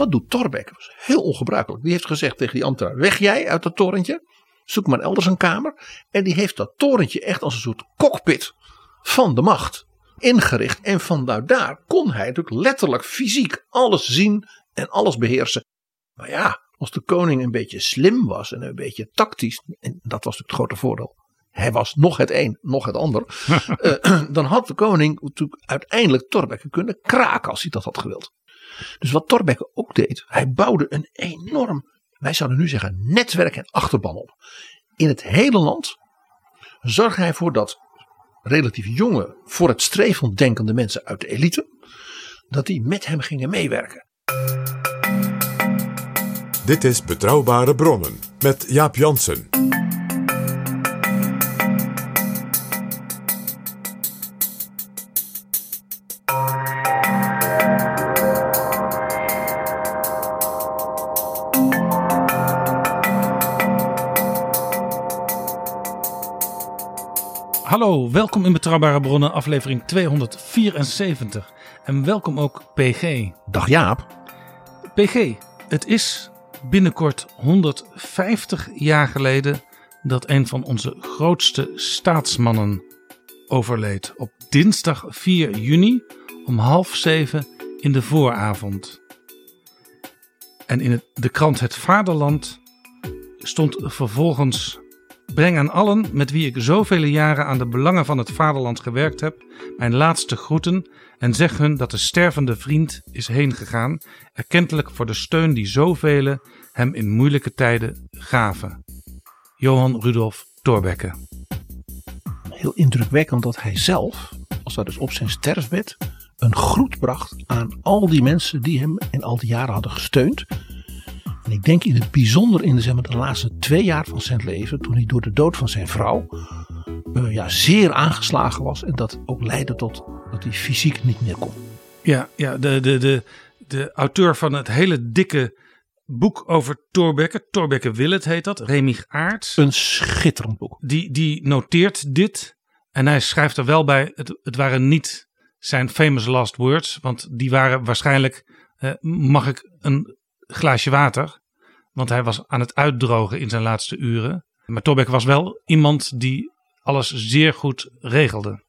Wat doet Torbeck? Dat was heel ongebruikelijk. Die heeft gezegd tegen die ambtenaar: weg jij uit dat torentje. Zoek maar elders een kamer. En die heeft dat torentje echt als een soort cockpit van de macht ingericht. En vanuit daar kon hij natuurlijk letterlijk fysiek alles zien en alles beheersen. Maar ja, als de koning een beetje slim was en een beetje tactisch. En dat was natuurlijk het grote voordeel. Hij was nog het een, nog het ander. uh, dan had de koning natuurlijk uiteindelijk Torbeck kunnen kraken als hij dat had gewild. Dus wat Thorbecke ook deed, hij bouwde een enorm, wij zouden nu zeggen, netwerk en achterban op. In het hele land zorgde hij voor dat relatief jonge, voor het streven denkende mensen uit de elite, dat die met hem gingen meewerken. Dit is Betrouwbare Bronnen met Jaap Jansen. Welkom in Betrouwbare Bronnen, aflevering 274. En welkom ook PG. Dag Jaap. PG, het is binnenkort 150 jaar geleden dat een van onze grootste staatsmannen overleed. Op dinsdag 4 juni om half zeven in de vooravond. En in het, de krant Het Vaderland stond vervolgens Breng aan allen met wie ik zoveel jaren aan de belangen van het vaderland gewerkt heb, mijn laatste groeten en zeg hun dat de stervende vriend is heengegaan, erkentelijk voor de steun die zoveel hem in moeilijke tijden gaven. Johan Rudolf Thorbecke. Heel indrukwekkend dat hij zelf, als dat dus op zijn sterfbed, een groet bracht aan al die mensen die hem in al die jaren hadden gesteund en ik denk in het bijzonder in de, zeg maar, de laatste twee jaar van zijn leven, toen hij door de dood van zijn vrouw uh, ja, zeer aangeslagen was. En dat ook leidde tot dat hij fysiek niet meer kon. Ja, ja de, de, de, de auteur van het hele dikke boek over Thorbecke, Thorbecke Willet heet dat, Remig Aarts. Een schitterend boek. Die, die noteert dit en hij schrijft er wel bij, het, het waren niet zijn famous last words, want die waren waarschijnlijk, eh, mag ik een glaasje water. Want hij was aan het uitdrogen in zijn laatste uren. Maar Torbek was wel iemand die alles zeer goed regelde.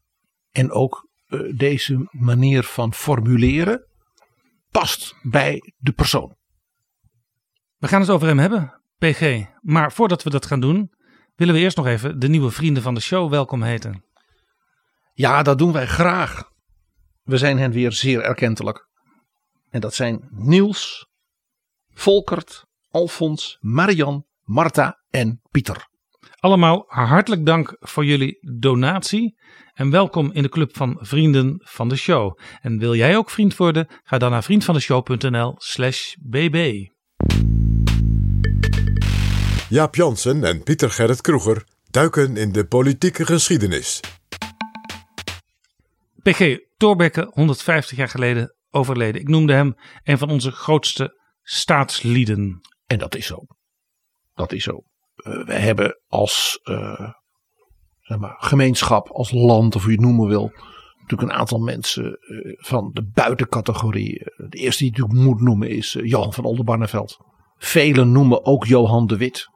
En ook uh, deze manier van formuleren past bij de persoon. We gaan het over hem hebben, PG. Maar voordat we dat gaan doen, willen we eerst nog even de nieuwe vrienden van de show welkom heten. Ja, dat doen wij graag. We zijn hen weer zeer erkentelijk. En dat zijn Niels, Volkert, Alfons, Marian, Marta en Pieter. Allemaal hartelijk dank voor jullie donatie en welkom in de club van vrienden van de show. En wil jij ook vriend worden? Ga dan naar vriendvandeshow.nl/slash bb. Jaap Jansen en Pieter Gerrit Kroeger duiken in de politieke geschiedenis. PG Thorbecke, 150 jaar geleden overleden. Ik noemde hem een van onze grootste staatslieden. En dat is zo. Dat is zo. Uh, wij hebben als uh, zeg maar, gemeenschap, als land, of hoe je het noemen wil, natuurlijk een aantal mensen uh, van de buitencategorie. De eerste die ik natuurlijk moet noemen is Johan van Oldenbarneveld. Velen noemen ook Johan de Wit.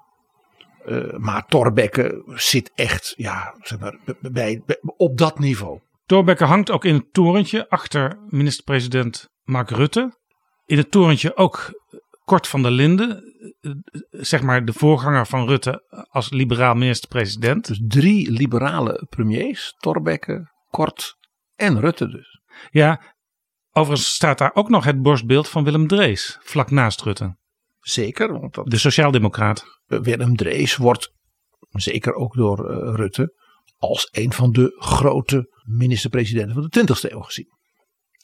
maar Thorbecke zit echt ja, zeg maar, bij, bij, op dat niveau. Thorbecke hangt ook in het torentje achter minister-president Mark Rutte. In het torentje ook Kort van der Linden, eh, zeg maar de voorganger van Rutte als liberaal minister-president. Dus drie liberale premiers, Torbekke, Kort en Rutte dus. Ja, overigens staat daar ook nog het borstbeeld van Willem Drees, vlak naast Rutte. Zeker, want dat, De sociaaldemocraat. Willem Drees wordt zeker ook door eh, Rutte als een van de grote minister-presidenten van de 20e eeuw gezien.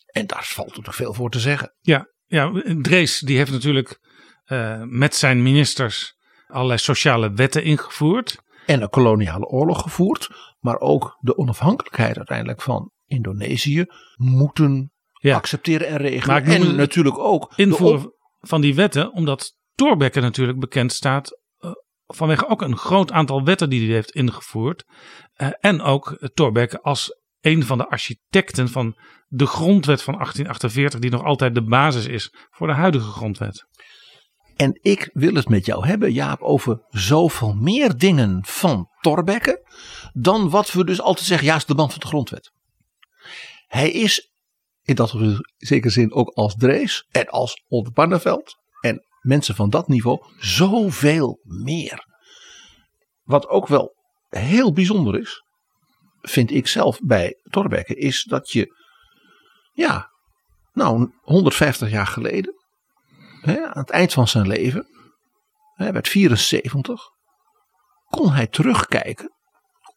En daar valt natuurlijk veel voor te zeggen. Ja, ja Drees die heeft natuurlijk eh, met zijn ministers allerlei sociale wetten ingevoerd. En een koloniale oorlog gevoerd, maar ook de onafhankelijkheid uiteindelijk van Indonesië moeten Ja. accepteren en regelen. Maar en natuurlijk ook Invoeren op- van die wetten, omdat Thorbecke natuurlijk bekend staat eh, vanwege ook een groot aantal wetten die hij heeft ingevoerd. Eh, en ook Thorbecke als een van de architecten van de grondwet van 1848, die nog altijd de basis is voor de huidige grondwet. En ik wil het met jou hebben, Jaap, over zoveel meer dingen van Thorbecke. dan wat we dus altijd zeggen, ja, is de band van de grondwet. Hij is in dat zekere zin ook als Drees en als Oldenbarneveld. en mensen van dat niveau zoveel meer. Wat ook wel heel bijzonder is, vind ik zelf bij Thorbecke, is dat je, ja, nou, 150 jaar geleden hè, aan het eind van zijn leven, hij werd 74, kon hij terugkijken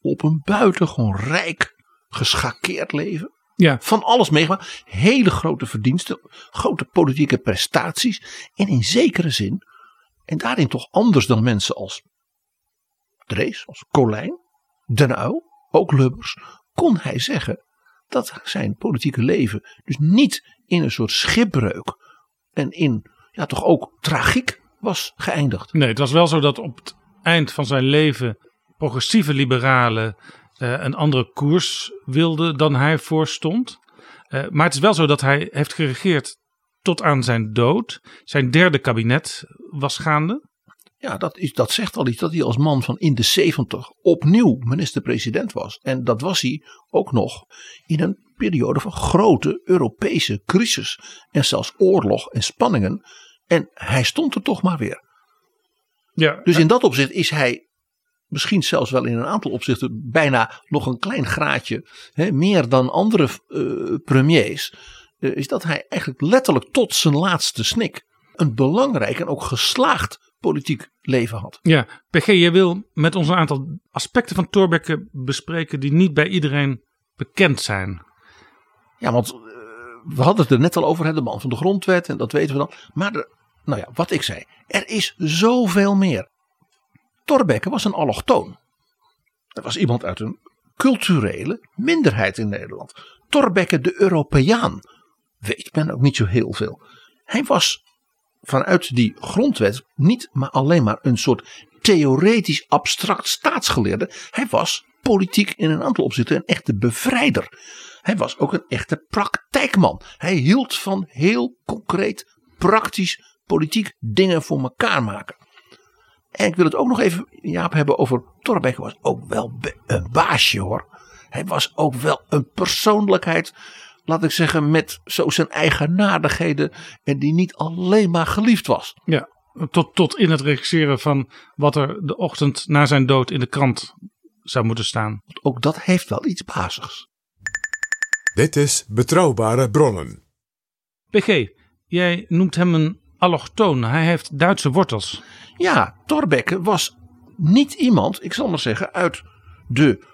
op een buitengewoon rijk, geschakeerd leven. Ja. Van alles meegemaakt, hele grote verdiensten, grote politieke prestaties. En in zekere zin, en daarin toch anders dan mensen als Drees, als Colijn, Den Uyl, ook Lubbers, kon hij zeggen dat zijn politieke leven dus niet in een soort schipbreuk en in ja, toch ook tragiek was geëindigd. Nee, het was wel zo dat op het eind van zijn leven progressieve liberalen uh, een andere koers wilden dan hij voorstond. Uh, maar het is wel zo dat hij heeft geregeerd tot aan zijn dood. Zijn derde kabinet was gaande. Ja, dat, is, dat zegt al iets dat hij als man van in de 70 opnieuw minister-president was. En dat was hij ook nog in een periode van grote Europese crisis. En zelfs oorlog en spanningen. En hij stond er toch maar weer. Ja, dus in dat opzicht is hij misschien zelfs wel in een aantal opzichten bijna nog een klein graadje hè, meer dan andere uh, premiers. Uh, is dat hij eigenlijk letterlijk tot zijn laatste snik een belangrijk en ook geslaagd politiek leven had. Ja, PG, jij wil met ons een aantal aspecten van Thorbecke bespreken die niet bij iedereen bekend zijn. Ja, want uh, we hadden het er net al over, hè, de man van de grondwet en dat weten we dan. Maar nou ja, wat ik zei, er is zoveel meer. Thorbecke was een allochtoon. Dat was iemand uit een culturele minderheid in Nederland. Thorbecke de Europeaan. Weet men ook niet zo heel veel. Hij was vanuit die grondwet niet maar alleen maar een soort theoretisch abstract staatsgeleerde. Hij was politiek in een aantal opzichten een echte bevrijder. Hij was ook een echte praktijkman. Hij hield van heel concreet, praktisch, politiek dingen voor elkaar maken. En ik wil het ook nog even, Jaap, hebben over Thorbecke was ook wel een baasje hoor. Hij was ook wel een persoonlijkheid, laat ik zeggen, met zo zijn eigenaardigheden. En die niet alleen maar geliefd was. Ja, tot, tot in het regisseren van wat er de ochtend na zijn dood in de krant zou moeten staan. Ook dat heeft wel iets bazigs. Dit is Betrouwbare Bronnen. PG, jij noemt hem een allochtoon. Hij heeft Duitse wortels. Ja, Thorbecke was niet iemand, ik zal maar zeggen, uit de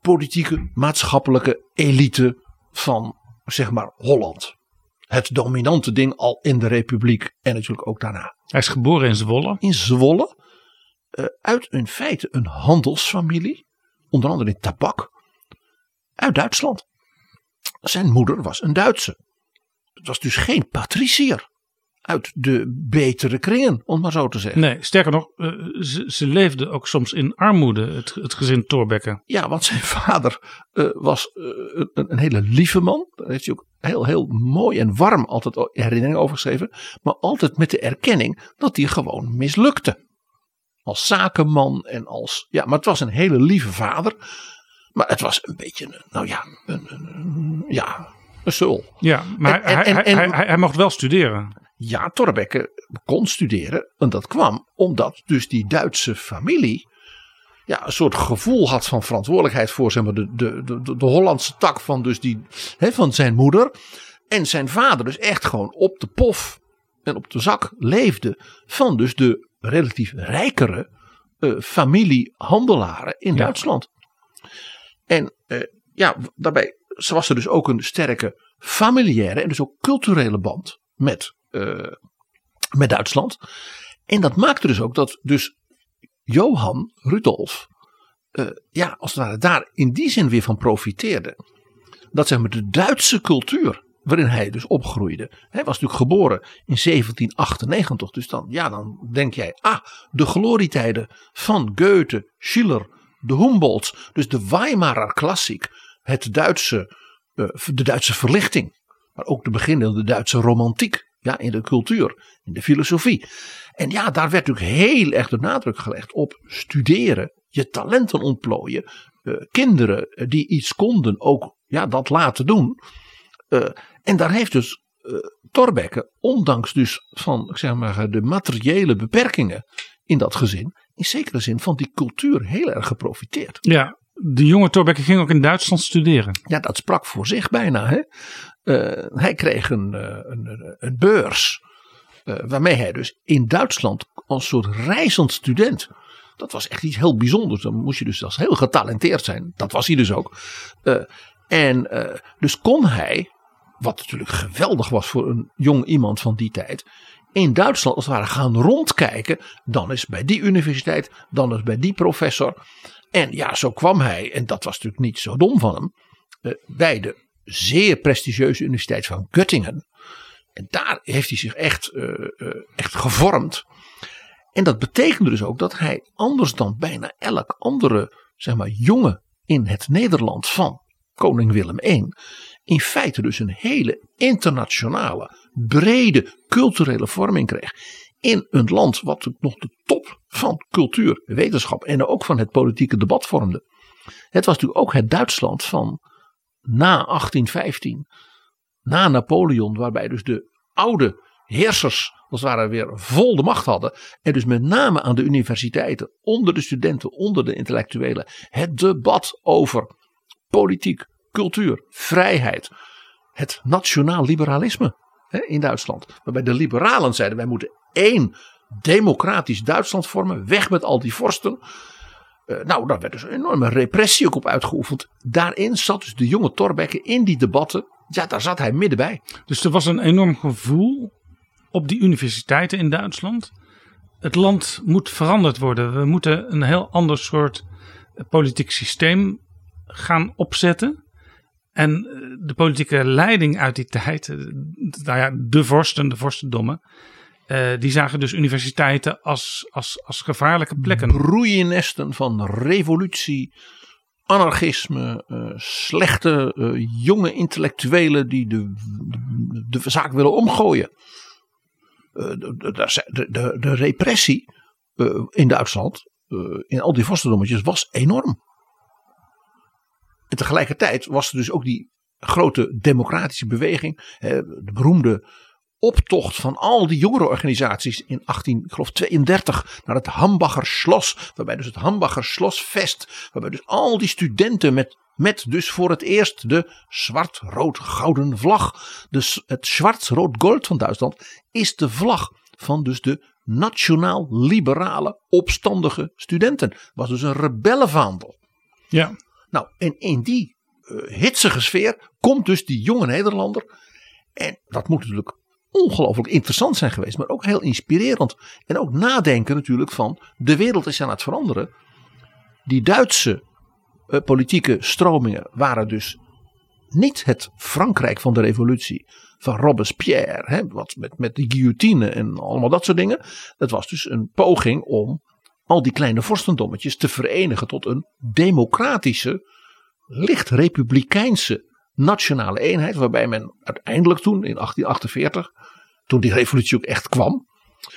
politieke, maatschappelijke elite van, zeg maar, Holland. Het dominante ding al in de Republiek en natuurlijk ook daarna. Hij is geboren in Zwolle. In Zwolle, uh, uit in feite een handelsfamilie, onder andere in tabak, uit Duitsland. Zijn moeder was een Duitse. Het was dus geen patricier uit de betere kringen, om maar zo te zeggen. Nee, sterker nog, uh, ze, ze leefden ook soms in armoede, het, het gezin Thorbecke. Ja, want zijn vader uh, was uh, een, een, hele lieve man. Daar heeft hij ook heel, heel mooi en warm altijd herinneringen over geschreven. Maar altijd met de erkenning dat hij gewoon mislukte. Als zakenman en als. Ja, maar het was een hele lieve vader. Maar het was een beetje, nou ja, een, een, ja, een sul. Ja, maar En- en- hij, en- hij, en- hij, hij, hij mocht wel studeren. Ja, Thorbecke kon studeren. En dat kwam omdat dus die Duitse familie. Ja, een soort gevoel had van verantwoordelijkheid voor zeg maar, de, de, de, de, Hollandse tak van, dus die, hè, van zijn moeder. En zijn vader dus echt gewoon op de pof en op de zak leefde. Van dus de relatief rijkere eh, familie handelaren in Ja. Duitsland. En eh, ja, daarbij was er dus ook een sterke familiaire en dus ook culturele band met, eh, met Duitsland. En dat maakte dus ook dat dus Johan Rudolf, eh, ja, als het daar in die zin weer van profiteerde. Dat zeg maar de Duitse cultuur waarin hij dus opgroeide. Hij was natuurlijk geboren in 1798, dus dan, ja, dan denk jij, ah, de glorietijden van Goethe, Schiller, de Humboldts, dus de Weimarer klassiek, het Duitse, eh, de Duitse verlichting, maar ook de beginnende Duitse romantiek, ja, in de cultuur, in de filosofie. En ja, daar werd natuurlijk heel erg de nadruk gelegd op studeren, je talenten ontplooien, eh, kinderen eh, die iets konden ook ja, dat laten doen. Eh, en daar heeft dus Thorbecke, ondanks dus van zeg maar, de materiële beperkingen in dat gezin, in zekere zin van die cultuur heel erg geprofiteerd. Ja, de jonge Thorbecke ging ook in Duitsland studeren. Ja, dat sprak voor zich bijna. Hè? Eh, hij kreeg een, eh, een, een, een beurs. eh, waarmee hij dus in Duitsland als soort reizend student. Dat was echt iets heel bijzonders. Dan moest je dus als heel getalenteerd zijn. Dat was hij dus ook. En dus kon hij, wat natuurlijk geweldig was voor een jong iemand van die tijd. In Duitsland als het ware gaan rondkijken. Dan is bij die universiteit, dan is bij die professor. En ja, zo kwam hij, en dat was natuurlijk niet zo dom van hem, eh, bij de zeer prestigieuze universiteit van Göttingen. En daar heeft hij zich echt, eh, eh, echt gevormd. En dat betekende dus ook dat hij anders dan bijna elk andere zeg maar, jongen in het Nederland van koning Willem I. In feite dus een hele internationale, brede culturele vorming kreeg. In een land wat nog de top van cultuur, wetenschap en ook van het politieke debat vormde. Het was natuurlijk ook het Duitsland van na 1815, na Napoleon, waarbij dus de oude heersers als het ware weer vol de macht hadden. En dus met name aan de universiteiten, onder de studenten, onder de intellectuelen, het debat over politiek, cultuur, vrijheid, het nationaal liberalisme in Duitsland. Waarbij de liberalen zeiden wij moeten één democratisch Duitsland vormen, weg met al die vorsten. Eh, nou, daar werd dus een enorme repressie ook op uitgeoefend. Daarin zat dus de jonge Thorbecke in die debatten. Ja, daar zat hij middenbij. Dus er was een enorm gevoel op die universiteiten in Duitsland. Het land moet veranderd worden. We moeten een heel ander soort eh, politiek systeem gaan opzetten. En eh, de politieke leiding uit die tijd, nou de vorsten, de vorstendommen, eh, die zagen dus universiteiten als, als, als gevaarlijke plekken. Broeiennesten van revolutie, anarchisme, eh, slechte eh, jonge intellectuelen die de, de, zaak willen omgooien. De, de, de, repressie in Duitsland, in al die vorstendommetjes, was enorm. En tegelijkertijd was er dus ook die grote democratische beweging, de beroemde optocht van al die jongerenorganisaties in 1832 naar het Hambacher Schloss. Waarbij dus het Hambacher Schlossfest, waarbij dus al die studenten met, met dus voor het eerst de zwart-rood-gouden vlag. Dus het zwart-rood-gold van Duitsland is de vlag van dus de nationaal-liberale opstandige studenten. Was dus een rebellenvaandel. Ja, Nou, en in die eh, hitsige sfeer komt dus die jonge Nederlander. En dat moet natuurlijk ongelooflijk interessant zijn geweest, maar ook heel inspirerend. En ook nadenken natuurlijk van de wereld is aan het veranderen. Die Duitse eh, politieke stromingen waren dus niet het Frankrijk van de revolutie van Robespierre, hè, wat met, met de guillotine en allemaal dat soort dingen. Dat was dus een poging om al die kleine vorstendommetjes te verenigen tot een democratische, licht republikeinse nationale eenheid. Waarbij men uiteindelijk toen in 1848, toen die revolutie ook echt kwam,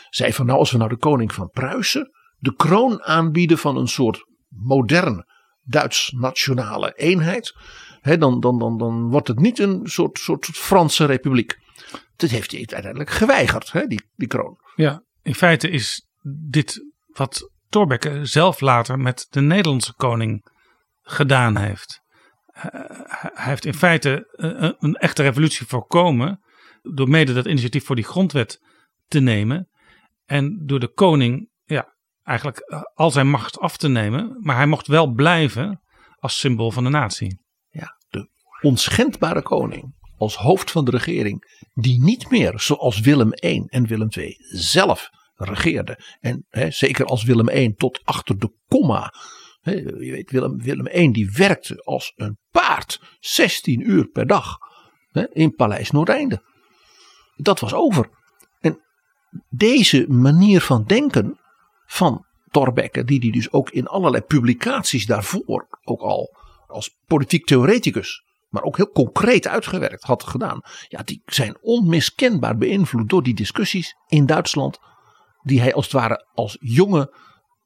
zei van nou als we nou de koning van Pruisen de kroon aanbieden van een soort modern Duits nationale eenheid. hè, dan, dan, dan, dan wordt het niet een soort, soort Franse republiek. Dat heeft hij uiteindelijk geweigerd, hè, die, die kroon. Ja, in feite is dit wat Thorbecke zelf later met de Nederlandse koning gedaan heeft. Eh, Hij heeft in feite een, een echte revolutie voorkomen door mede dat initiatief voor die grondwet te nemen en door de koning ja, eigenlijk eh, al zijn macht af te nemen, maar hij mocht wel blijven als symbool van de natie. Ja, de onschendbare koning als hoofd van de regering, die niet meer zoals Willem I en Willem II zelf regeerde. En hè, zeker als Willem I tot achter de komma. Je weet, Willem, Willem I die werkte als een paard 16 uur per dag in Paleis Noordeinde. Dat was over. En deze manier van denken van Thorbecke, die hij dus ook in allerlei publicaties daarvoor ook al als politiek theoreticus, maar ook heel concreet uitgewerkt had gedaan. Ja, die zijn onmiskenbaar beïnvloed door die discussies in Duitsland, die hij als het ware als jonge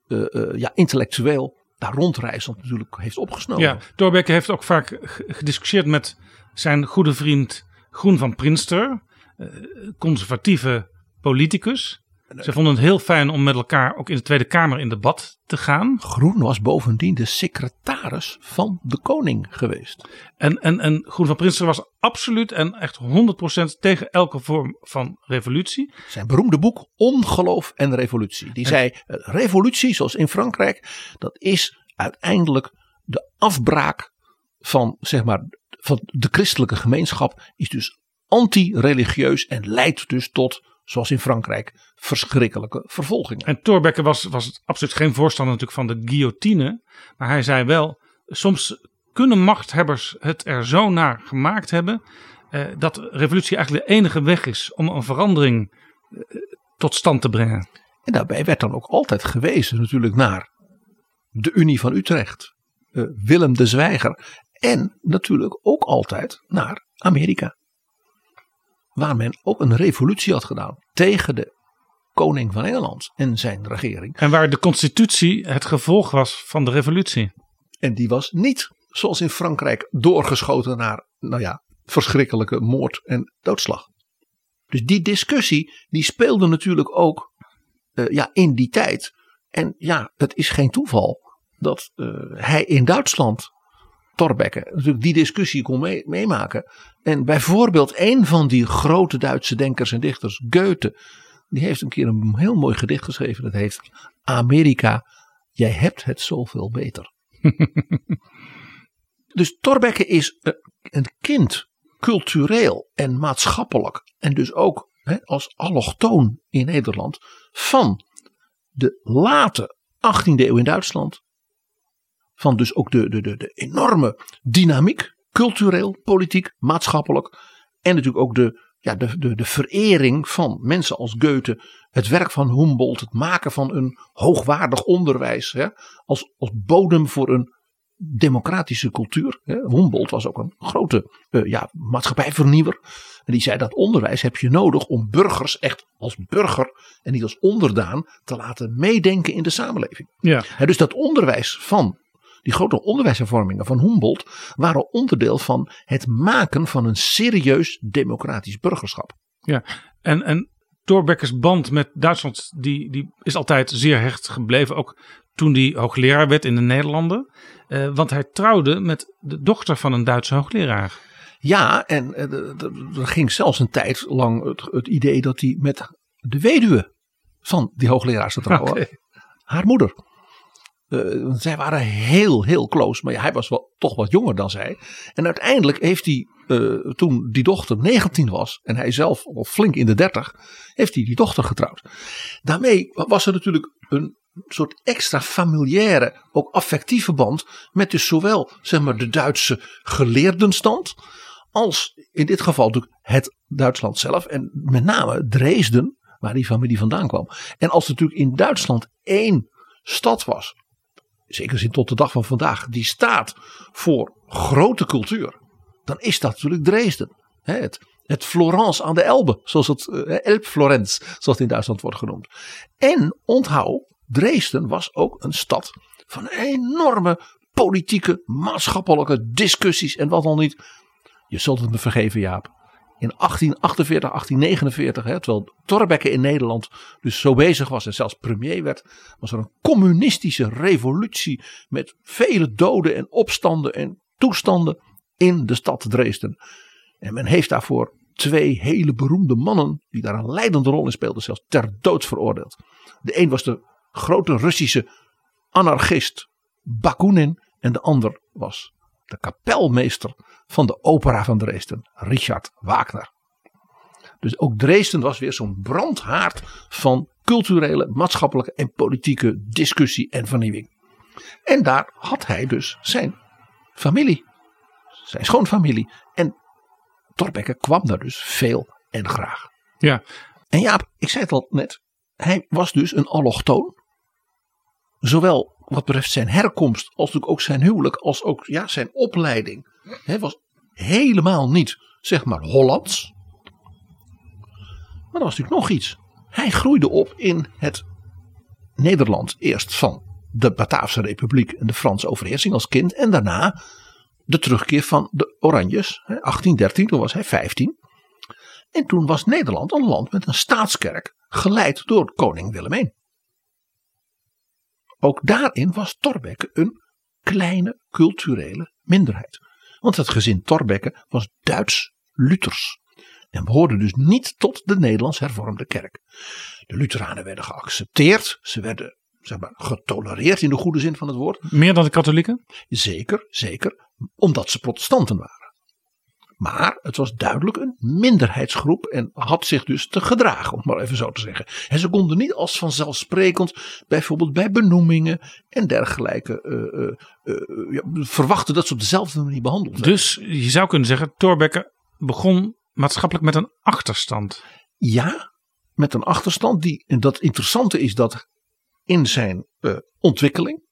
eh, eh, ja, intellectueel daar rondreizend natuurlijk heeft opgesnoven. Ja, Thorbecke heeft ook vaak gediscussieerd met zijn goede vriend Groen van Prinster, eh, conservatieve politicus. Ze vonden het heel fijn om met elkaar ook in de Tweede Kamer in debat te gaan. Groen was bovendien de secretaris van de koning geweest. En, en, en Groen van Prinster was absoluut en echt 100% tegen elke vorm van revolutie. Zijn beroemde boek Ongeloof en Revolutie. Die zei: eh, revolutie, zoals in Frankrijk, dat is uiteindelijk de afbraak van, zeg maar, van de christelijke gemeenschap. Is dus anti-religieus en leidt dus tot, zoals in Frankrijk, verschrikkelijke vervolgingen. En Thorbecke was, was absoluut geen voorstander natuurlijk van de guillotine. Maar hij zei wel, soms kunnen machthebbers het er zo naar gemaakt hebben... Eh, dat revolutie eigenlijk de enige weg is om een verandering eh, tot stand te brengen. En daarbij werd dan ook altijd gewezen natuurlijk naar de Unie van Utrecht, eh, Willem de Zwijger en natuurlijk ook altijd naar Amerika. Waar men ook een revolutie had gedaan tegen de koning van Engeland en zijn regering. En waar de constitutie het gevolg was van de revolutie. En die was niet, zoals in Frankrijk, doorgeschoten naar, nou ja, verschrikkelijke moord en doodslag. Dus die discussie, die speelde natuurlijk ook eh, ja, in die tijd. En ja, het is geen toeval dat eh, hij in Duitsland, Thorbecke, natuurlijk die discussie kon mee- meemaken. En bijvoorbeeld een van die grote Duitse denkers en dichters, Goethe, die heeft een keer een heel mooi gedicht geschreven. Dat heet Amerika, jij hebt het zoveel beter. Dus Thorbecke is een kind, cultureel en maatschappelijk. En dus ook hè, als allochtoon in Nederland. Van de late 18e eeuw in Duitsland. Van dus ook de, de, de, de enorme dynamiek. Cultureel, politiek, maatschappelijk. En natuurlijk ook de, ja, de, de, de verering van mensen als Goethe. Het werk van Humboldt. Het maken van een hoogwaardig onderwijs. Hè, als, als bodem voor een democratische cultuur. Hè. Humboldt was ook een grote eh, ja, maatschappijvernieuwer. En die zei dat onderwijs heb je nodig om burgers echt als burger en niet als onderdaan te laten meedenken in de samenleving. Ja. Hè, dus dat onderwijs van die grote onderwijshervormingen van Humboldt waren onderdeel van het maken van een serieus democratisch burgerschap. Ja, en, en Thorbecke's band met Duitsland die, die is altijd zeer hecht gebleven. Ook toen hij hoogleraar werd in de Nederlanden. Eh, want hij trouwde met de dochter van een Duitse hoogleraar. Ja, en eh, er ging zelfs een tijd lang het, het idee dat hij met de weduwe van die hoogleraar zou trouwen. Haar moeder. Eh, zij waren heel, heel close. Maar hij was wel, toch wat jonger dan zij. En uiteindelijk heeft hij, eh, toen die dochter 19 was. En hij zelf al flink in de 30. Heeft hij die dochter getrouwd. Daarmee was er natuurlijk een soort extra familiaire, ook affectieve band. Met dus zowel zeg maar, de Duitse geleerdenstand. Als in dit geval natuurlijk het Duitsland zelf. En met name Dresden, waar die familie vandaan kwam. En als natuurlijk in Duitsland één stad was. Zeker zin tot de dag van vandaag. Die staat voor grote cultuur. Dan is dat natuurlijk Dresden. Het, het Florence aan de Elbe. Zoals het eh. Zoals het in Duitsland wordt genoemd. En onthoud. Dresden was ook een stad van enorme politieke, maatschappelijke discussies en wat dan niet. Je zult het me vergeven, Jaap. In 1848, 1849, hè, terwijl Thorbecke in Nederland dus zo bezig was en zelfs premier werd, was er een communistische revolutie met vele doden en opstanden en toestanden in de stad Dresden. En men heeft daarvoor twee hele beroemde mannen, die daar een leidende rol in speelden, zelfs ter dood veroordeeld. De een was de grote Russische anarchist Bakunin en de ander was de kapelmeester van de opera van Dresden, Richard Wagner. Dus ook Dresden was weer zo'n brandhaard van culturele, maatschappelijke en politieke discussie en vernieuwing. En daar had hij dus zijn familie, zijn schoonfamilie. En Thorbecke kwam daar dus veel en graag. Ja. En Jaap, ik zei het al net, hij was dus een allochtoon. Zowel wat betreft zijn herkomst, als natuurlijk ook zijn huwelijk, als ook ja, zijn opleiding. Hij was helemaal niet, zeg maar, Hollands. Maar er was natuurlijk nog iets. Hij groeide op in het Nederland, eerst van de Bataafse Republiek en de Franse overheersing als kind. En daarna de terugkeer van de Oranjes, 1813, toen was hij 15. En toen was Nederland een land met een staatskerk, geleid door koning Willem I. Ook daarin was Thorbecke een kleine culturele minderheid. Want het gezin Thorbecke was Duits-Luthers. En behoorde dus niet tot de Nederlands hervormde kerk. De Lutheranen werden geaccepteerd. Ze werden zeg maar, getolereerd in de goede zin van het woord. Meer dan de katholieken? Zeker, zeker. Omdat ze protestanten waren. Maar het was duidelijk een minderheidsgroep en had zich dus te gedragen, om het maar even zo te zeggen. En ze konden niet als vanzelfsprekend, bijvoorbeeld bij benoemingen en dergelijke, uh, uh, uh, ja, verwachten dat ze op dezelfde manier behandeld werden. Dus je zou kunnen zeggen, Thorbecke begon maatschappelijk met een achterstand. Ja, met een achterstand die, en dat interessante is dat in zijn ontwikkeling,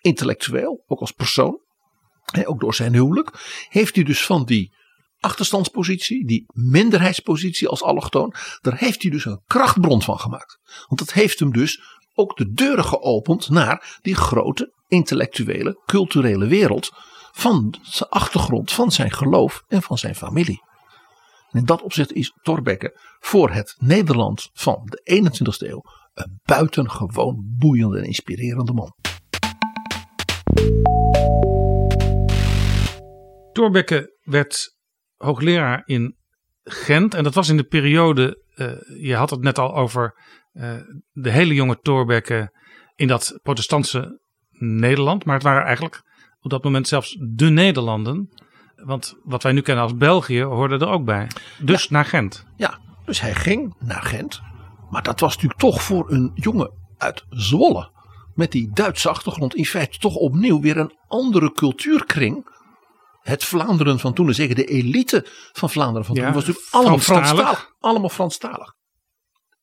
intellectueel, ook als persoon, ook door zijn huwelijk, heeft hij dus van die achterstandspositie, die minderheidspositie als allochtoon, daar heeft hij dus een krachtbron van gemaakt. Want dat heeft hem dus ook de deuren geopend naar die grote intellectuele, culturele wereld van zijn achtergrond, van zijn geloof en van zijn familie. En in dat opzicht is Thorbecke voor het Nederland van de 21ste eeuw een buitengewoon boeiende en inspirerende man. Thorbecke werd hoogleraar in Gent. En dat was in de periode, uh, je had het net al over uh, de hele jonge Thorbecke in dat protestantse Nederland. Maar het waren eigenlijk op dat moment zelfs de Nederlanden. Want wat wij nu kennen als België hoorde er ook bij. Dus Ja. naar Gent. Ja, dus hij ging naar Gent. Maar dat was natuurlijk toch voor een jongen uit Zwolle. Met die Duitse achtergrond in feite toch opnieuw weer een andere cultuurkring. Het Vlaanderen van toen, en zeker de elite van Vlaanderen van Ja, toen, was natuurlijk allemaal Franstalig. Franstalig. Allemaal Franstalig.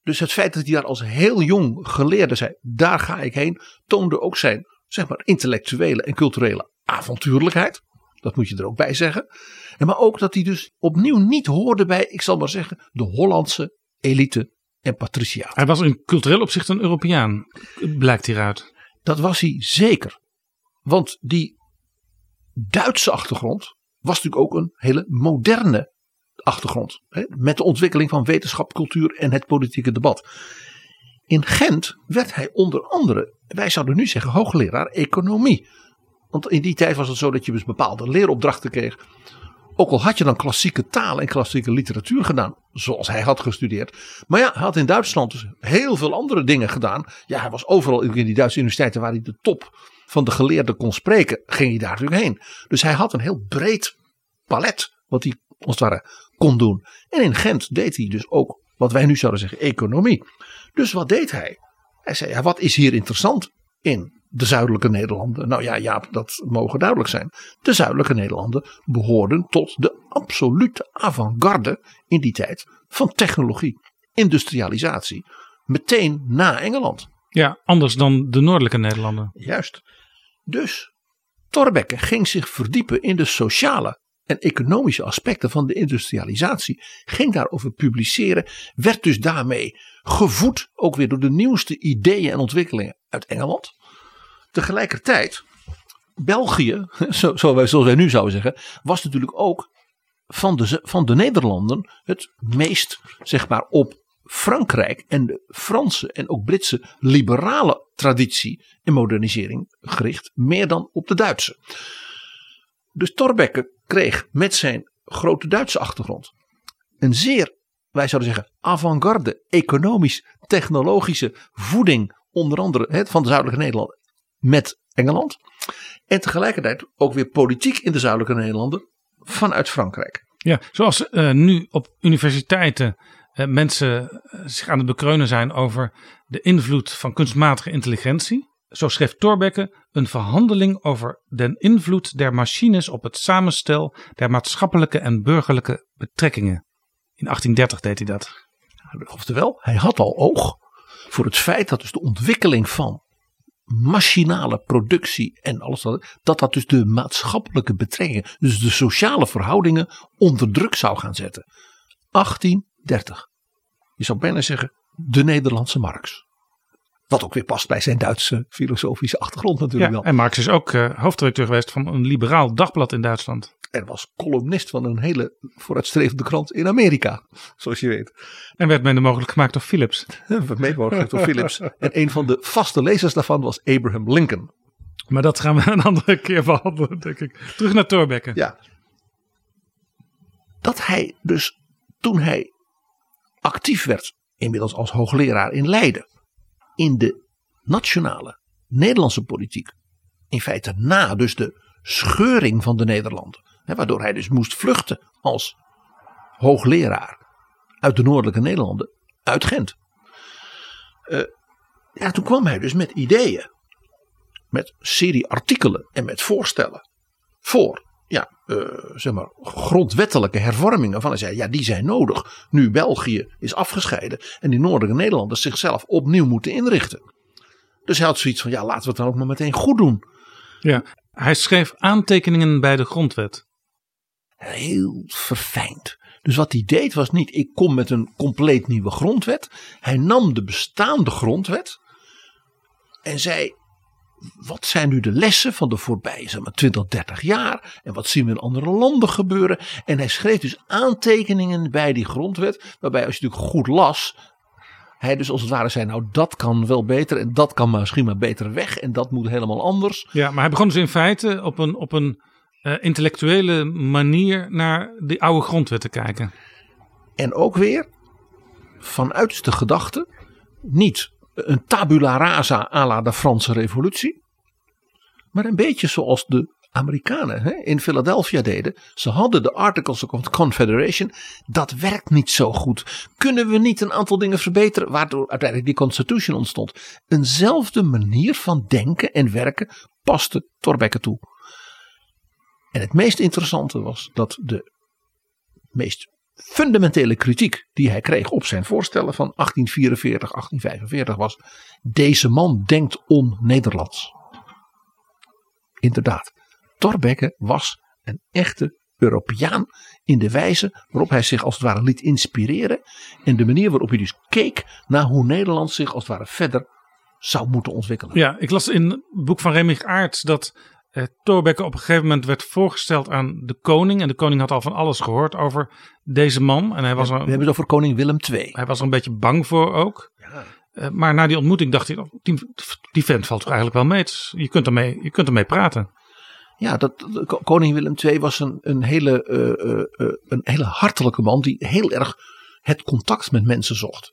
Dus het feit dat hij daar als heel jong geleerde zei, daar ga ik heen, toonde ook zijn zeg maar, intellectuele en culturele avontuurlijkheid. Dat moet je er ook bij zeggen. En maar ook dat hij dus opnieuw niet hoorde bij, ik zal maar zeggen, de Hollandse elite en patricia. Hij was in cultureel opzicht een Europeaan, blijkt hieruit. Dat was hij zeker. Want die Duitse achtergrond was natuurlijk ook een hele moderne achtergrond. Hè, met de ontwikkeling van wetenschap, cultuur en het politieke debat. In Gent werd hij onder andere, wij zouden nu zeggen, hoogleraar economie. Want in die tijd was het zo dat je dus bepaalde leeropdrachten kreeg. Ook al had je dan klassieke taal en klassieke literatuur gedaan, zoals hij had gestudeerd. Maar ja, hij had in Duitsland dus heel veel andere dingen gedaan. Ja, hij was overal in die Duitse universiteiten waar hij de top van de geleerden kon spreken, ging hij daar natuurlijk heen. Dus hij had een heel breed palet wat hij het ware kon doen. En in Gent deed hij dus ook wat wij nu zouden zeggen economie. Dus wat deed hij? Hij zei, ja, wat is hier interessant in de zuidelijke Nederlanden? Nou ja, ja, dat mogen duidelijk zijn. De zuidelijke Nederlanden behoorden tot de absolute avant-garde in die tijd van technologie, industrialisatie. Meteen na Engeland. Ja, anders dan de noordelijke Nederlanden. Juist. Dus Thorbecke ging zich verdiepen in de sociale en economische aspecten van de industrialisatie. Ging daarover publiceren. Werd dus daarmee gevoed ook weer door de nieuwste ideeën en ontwikkelingen uit Engeland. Tegelijkertijd België, zo, zoals wij nu zouden zeggen, was natuurlijk ook van de, van de Nederlanden het meest, zeg maar, op Frankrijk en de Franse en ook Britse liberale traditie en modernisering gericht, meer dan op de Duitse. Dus Thorbecke kreeg met zijn grote Duitse achtergrond een zeer, wij zouden zeggen, avant-garde economisch-technologische voeding, onder andere hè, van de zuidelijke Nederlanden met Engeland. En tegelijkertijd ook weer politiek in de zuidelijke Nederlanden vanuit Frankrijk. Ja, zoals eh, nu op universiteiten mensen eh, zich aan het bekreunen zijn over de invloed van kunstmatige intelligentie. Zo schreef Thorbecke een verhandeling over den invloed der machines op het samenstel der maatschappelijke en burgerlijke betrekkingen. In 1830 deed hij dat. Oftewel, hij had al oog voor het feit dat dus de ontwikkeling van machinale productie en alles dat, dat dat dus de maatschappelijke betrekkingen, dus de sociale verhoudingen onder druk zou gaan zetten. 1830. Je zou bijna zeggen de Nederlandse Marx. Wat ook weer past bij zijn Duitse filosofische achtergrond natuurlijk Ja, wel. en Marx is ook eh, hoofdredacteur geweest van een liberaal dagblad in Duitsland. Er was columnist van een hele vooruitstrevende krant in Amerika, zoals je weet. En werd mede mogelijk gemaakt door Philips. Medewerker door Philips. En een van de vaste lezers daarvan was Abraham Lincoln. Maar dat gaan we een andere keer behandelen, denk ik. Terug naar Thorbecke. Ja. Dat hij dus toen hij actief werd, inmiddels als hoogleraar in Leiden, in de nationale Nederlandse politiek, in feite na dus de scheuring van de Nederlanden, hè, waardoor hij dus moest vluchten als hoogleraar uit de noordelijke Nederlanden, uit Gent. Eh, ja, toen kwam hij dus met ideeën, met serie artikelen en met voorstellen voor ja, eh, zeg maar, grondwettelijke hervormingen. Van hij zei, ja, die zijn nodig. Nu België is afgescheiden en die noordelijke Nederlanders zichzelf opnieuw moeten inrichten. Dus hij had zoiets van, ja, laten we het dan ook maar meteen goed doen. Ja, hij schreef aantekeningen bij de grondwet. Heel verfijnd. Dus wat hij deed was niet, ik kom met een compleet nieuwe grondwet. Hij nam de bestaande grondwet en zei, wat zijn nu de lessen van de voorbije zeg maar, 20, 30 jaar? En wat zien we in andere landen gebeuren? En hij schreef dus aantekeningen bij die grondwet. Waarbij als je natuurlijk goed las. Hij dus als het ware zei, nou dat kan wel beter. En dat kan misschien maar beter weg. En dat moet helemaal anders. Ja, maar hij begon dus in feite op een, op een eh, intellectuele manier naar die oude grondwet te kijken. En ook weer vanuit de gedachte. Niet een tabula rasa à la de Franse revolutie. Maar een beetje zoals de Amerikanen hè, in Philadelphia deden. Ze hadden de Articles of Confederation. Dat werkt niet zo goed. Kunnen we niet een aantal dingen verbeteren? Waardoor uiteindelijk die Constitution ontstond. Eenzelfde manier van denken en werken paste Thorbecke toe. En het meest interessante was dat de meest fundamentele kritiek die hij kreeg op zijn voorstellen van 1844, 1845 was: deze man denkt on-Nederlands. Inderdaad, Thorbecke was een echte Europeaan in de wijze waarop hij zich als het ware liet inspireren en de manier waarop hij dus keek naar hoe Nederland zich als het ware verder zou moeten ontwikkelen. Ja, ik las in het boek van Remig Aerts dat eh, Thorbecke op een gegeven moment werd voorgesteld aan de koning. En de koning had al van alles gehoord over deze man. En hij was, We er, hebben het over koning Willem II. hij was er een beetje bang voor ook. Eh, maar na die ontmoeting dacht hij, oh, die, die vent valt toch eigenlijk wel mee. Het Je kunt ermee, je kunt ermee praten. Ja, dat, koning Willem II was een, een, hele, eh, een hele hartelijke man die heel erg het contact met mensen zocht.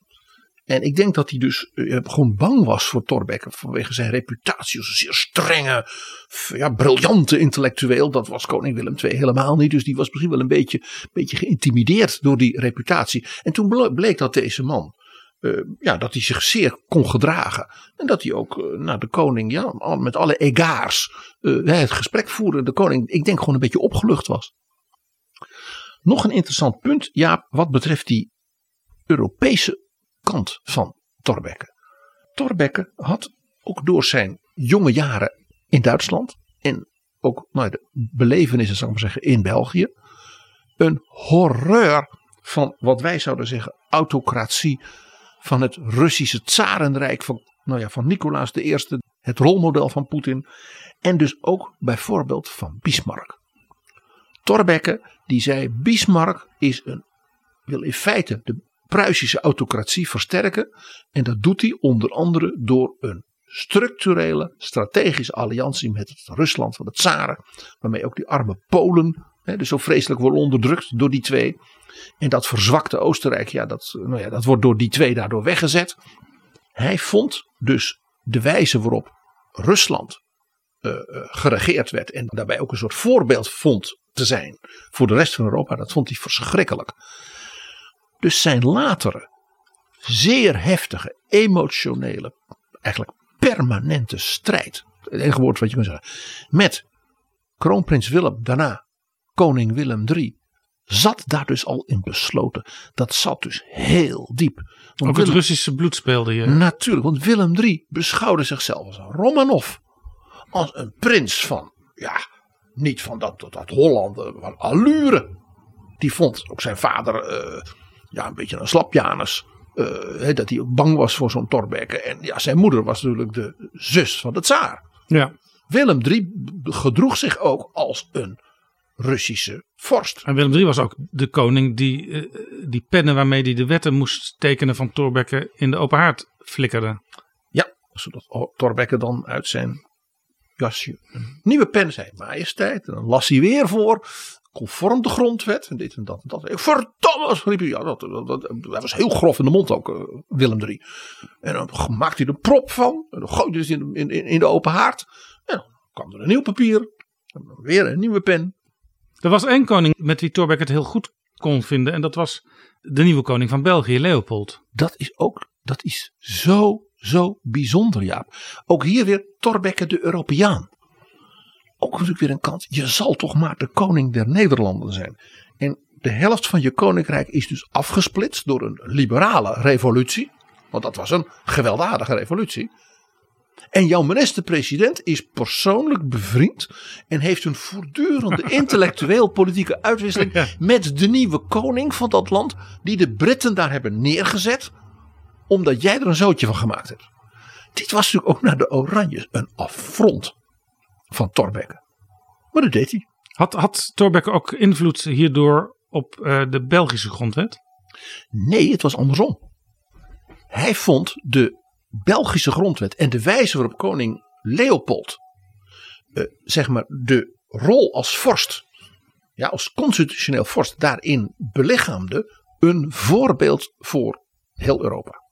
En ik denk dat hij dus eh, gewoon bang was voor Thorbecke vanwege zijn reputatie als een zeer strenge, ja, briljante intellectueel. Dat was koning Willem II helemaal niet. Dus die was misschien wel een beetje, beetje geïntimideerd door die reputatie. En toen ble- bleek dat deze man, eh, ja, dat hij zich zeer kon gedragen. En dat hij ook eh, naar de koning, ja, met alle egaars eh, het gesprek voerde. De koning, ik denk gewoon een beetje opgelucht was. Nog een interessant punt, ja, wat betreft die Europese kant van Thorbecke. Thorbecke had ook door zijn jonge jaren in Duitsland en ook nou, de belevenissen, zou ik maar zeggen, in België, een horreur van wat wij zouden zeggen autocratie van het Russische tsarenrijk van, nou ja, van Nicolaas I het rolmodel van Poetin. En dus ook bijvoorbeeld van Bismarck. Thorbecke die zei Bismarck is een, wil in feite de Pruisische autocratie versterken. En dat doet hij onder andere door een structurele strategische alliantie met het Rusland van de tsaren. Waarmee ook die arme Polen hè, dus zo vreselijk worden onderdrukt door die twee. En dat verzwakte Oostenrijk, ja dat, nou ja, dat wordt door die twee daardoor weggezet. Hij vond dus de wijze waarop Rusland uh, uh, geregeerd werd. En daarbij ook een soort voorbeeld vond te zijn voor de rest van Europa. Dat vond hij verschrikkelijk. Dus zijn latere zeer heftige, emotionele, eigenlijk permanente strijd. Het enige woord wat je kan zeggen. Met kroonprins Willem, daarna koning Willem III. Zat daar dus al in besloten. Dat zat dus heel diep. Want Ook het Russische bloed speelde je. Natuurlijk, want Willem III beschouwde zichzelf als een Romanov. Als een prins van, ja, niet van dat, dat, dat Holland, van allure. Die vond ook zijn vader uh, ja, een beetje een slapjanus. Uh, dat hij ook bang was voor zo'n Thorbecke. En ja, zijn moeder was natuurlijk de zus van de tsaar. Ja. Willem III gedroeg zich ook als een Russische vorst. En Willem III was ook de koning die uh, die pennen waarmee hij de wetten moest tekenen van Thorbecke in de open haard flikkerde. Ja, zodat Thorbecke dan uit zijn jasje een nieuwe pen zei. Majesteit. En dan las hij weer voor conform de grondwet en dit en dat en dat. Verdomme, riep hij. Ja, dat, dat, dat, hij was heel grof in de mond ook, uh, Willem III. En dan maakte hij er prop van. En dan gooide hij het in, in, in de open haard. En dan kwam er een nieuw papier. En dan weer een nieuwe pen. Er was één koning met wie Thorbecke het heel goed kon vinden. En dat was de nieuwe koning van België, Leopold. Dat is ook, dat is zo, zo bijzonder, Jaap. Ook hier weer Thorbecke de Europeaan ook natuurlijk weer een kant. Je zal toch maar de koning der Nederlanden zijn. En de helft van je koninkrijk is dus afgesplitst door een liberale revolutie. Want dat was een gewelddadige revolutie. En jouw minister-president is persoonlijk bevriend en heeft een voortdurende intellectueel-politieke uitwisseling met de nieuwe koning van dat land, die de Britten daar hebben neergezet, omdat jij er een zootje van gemaakt hebt. Dit was natuurlijk ook naar de Oranjes een affront van Thorbecke. Maar dat deed hij. Had, had Thorbecke ook invloed hierdoor op uh, de Belgische grondwet? Nee, het was andersom. Hij vond de Belgische grondwet en de wijze waarop koning Leopold uh, zeg maar de rol als vorst, ja, als constitutioneel vorst daarin belichaamde, een voorbeeld voor heel Europa.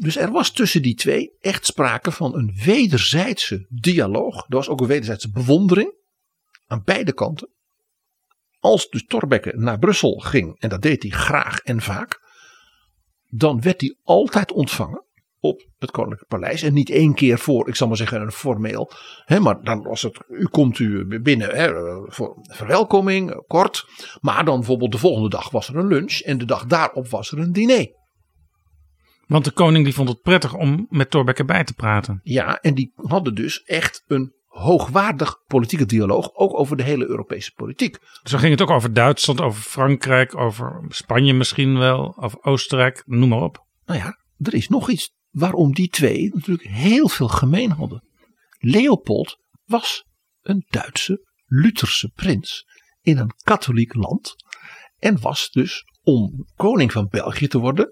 Dus er was tussen die twee echt sprake van een wederzijdse dialoog. Er was ook een wederzijdse bewondering aan beide kanten. Als dus Thorbecke naar Brussel ging, en dat deed hij graag en vaak, dan werd hij altijd ontvangen op het Koninklijk Paleis. En niet één keer voor, ik zal maar zeggen, een formeel. Hè, maar dan was het, u komt u binnen hè, voor verwelkoming, kort. Maar dan bijvoorbeeld de volgende dag was er een lunch. En de dag daarop was er een diner. Want de koning die vond het prettig om met Thorbecke bij te praten. Ja, en die hadden dus echt een hoogwaardig politieke dialoog, ook over de hele Europese politiek. Zo ging het ook over Duitsland, over Frankrijk, over Spanje misschien wel, over Oostenrijk, noem maar op. Nou ja, er is nog iets waarom die twee natuurlijk heel veel gemeen hadden. Leopold was een Duitse Lutherse prins in een katholiek land en was dus om koning van België te worden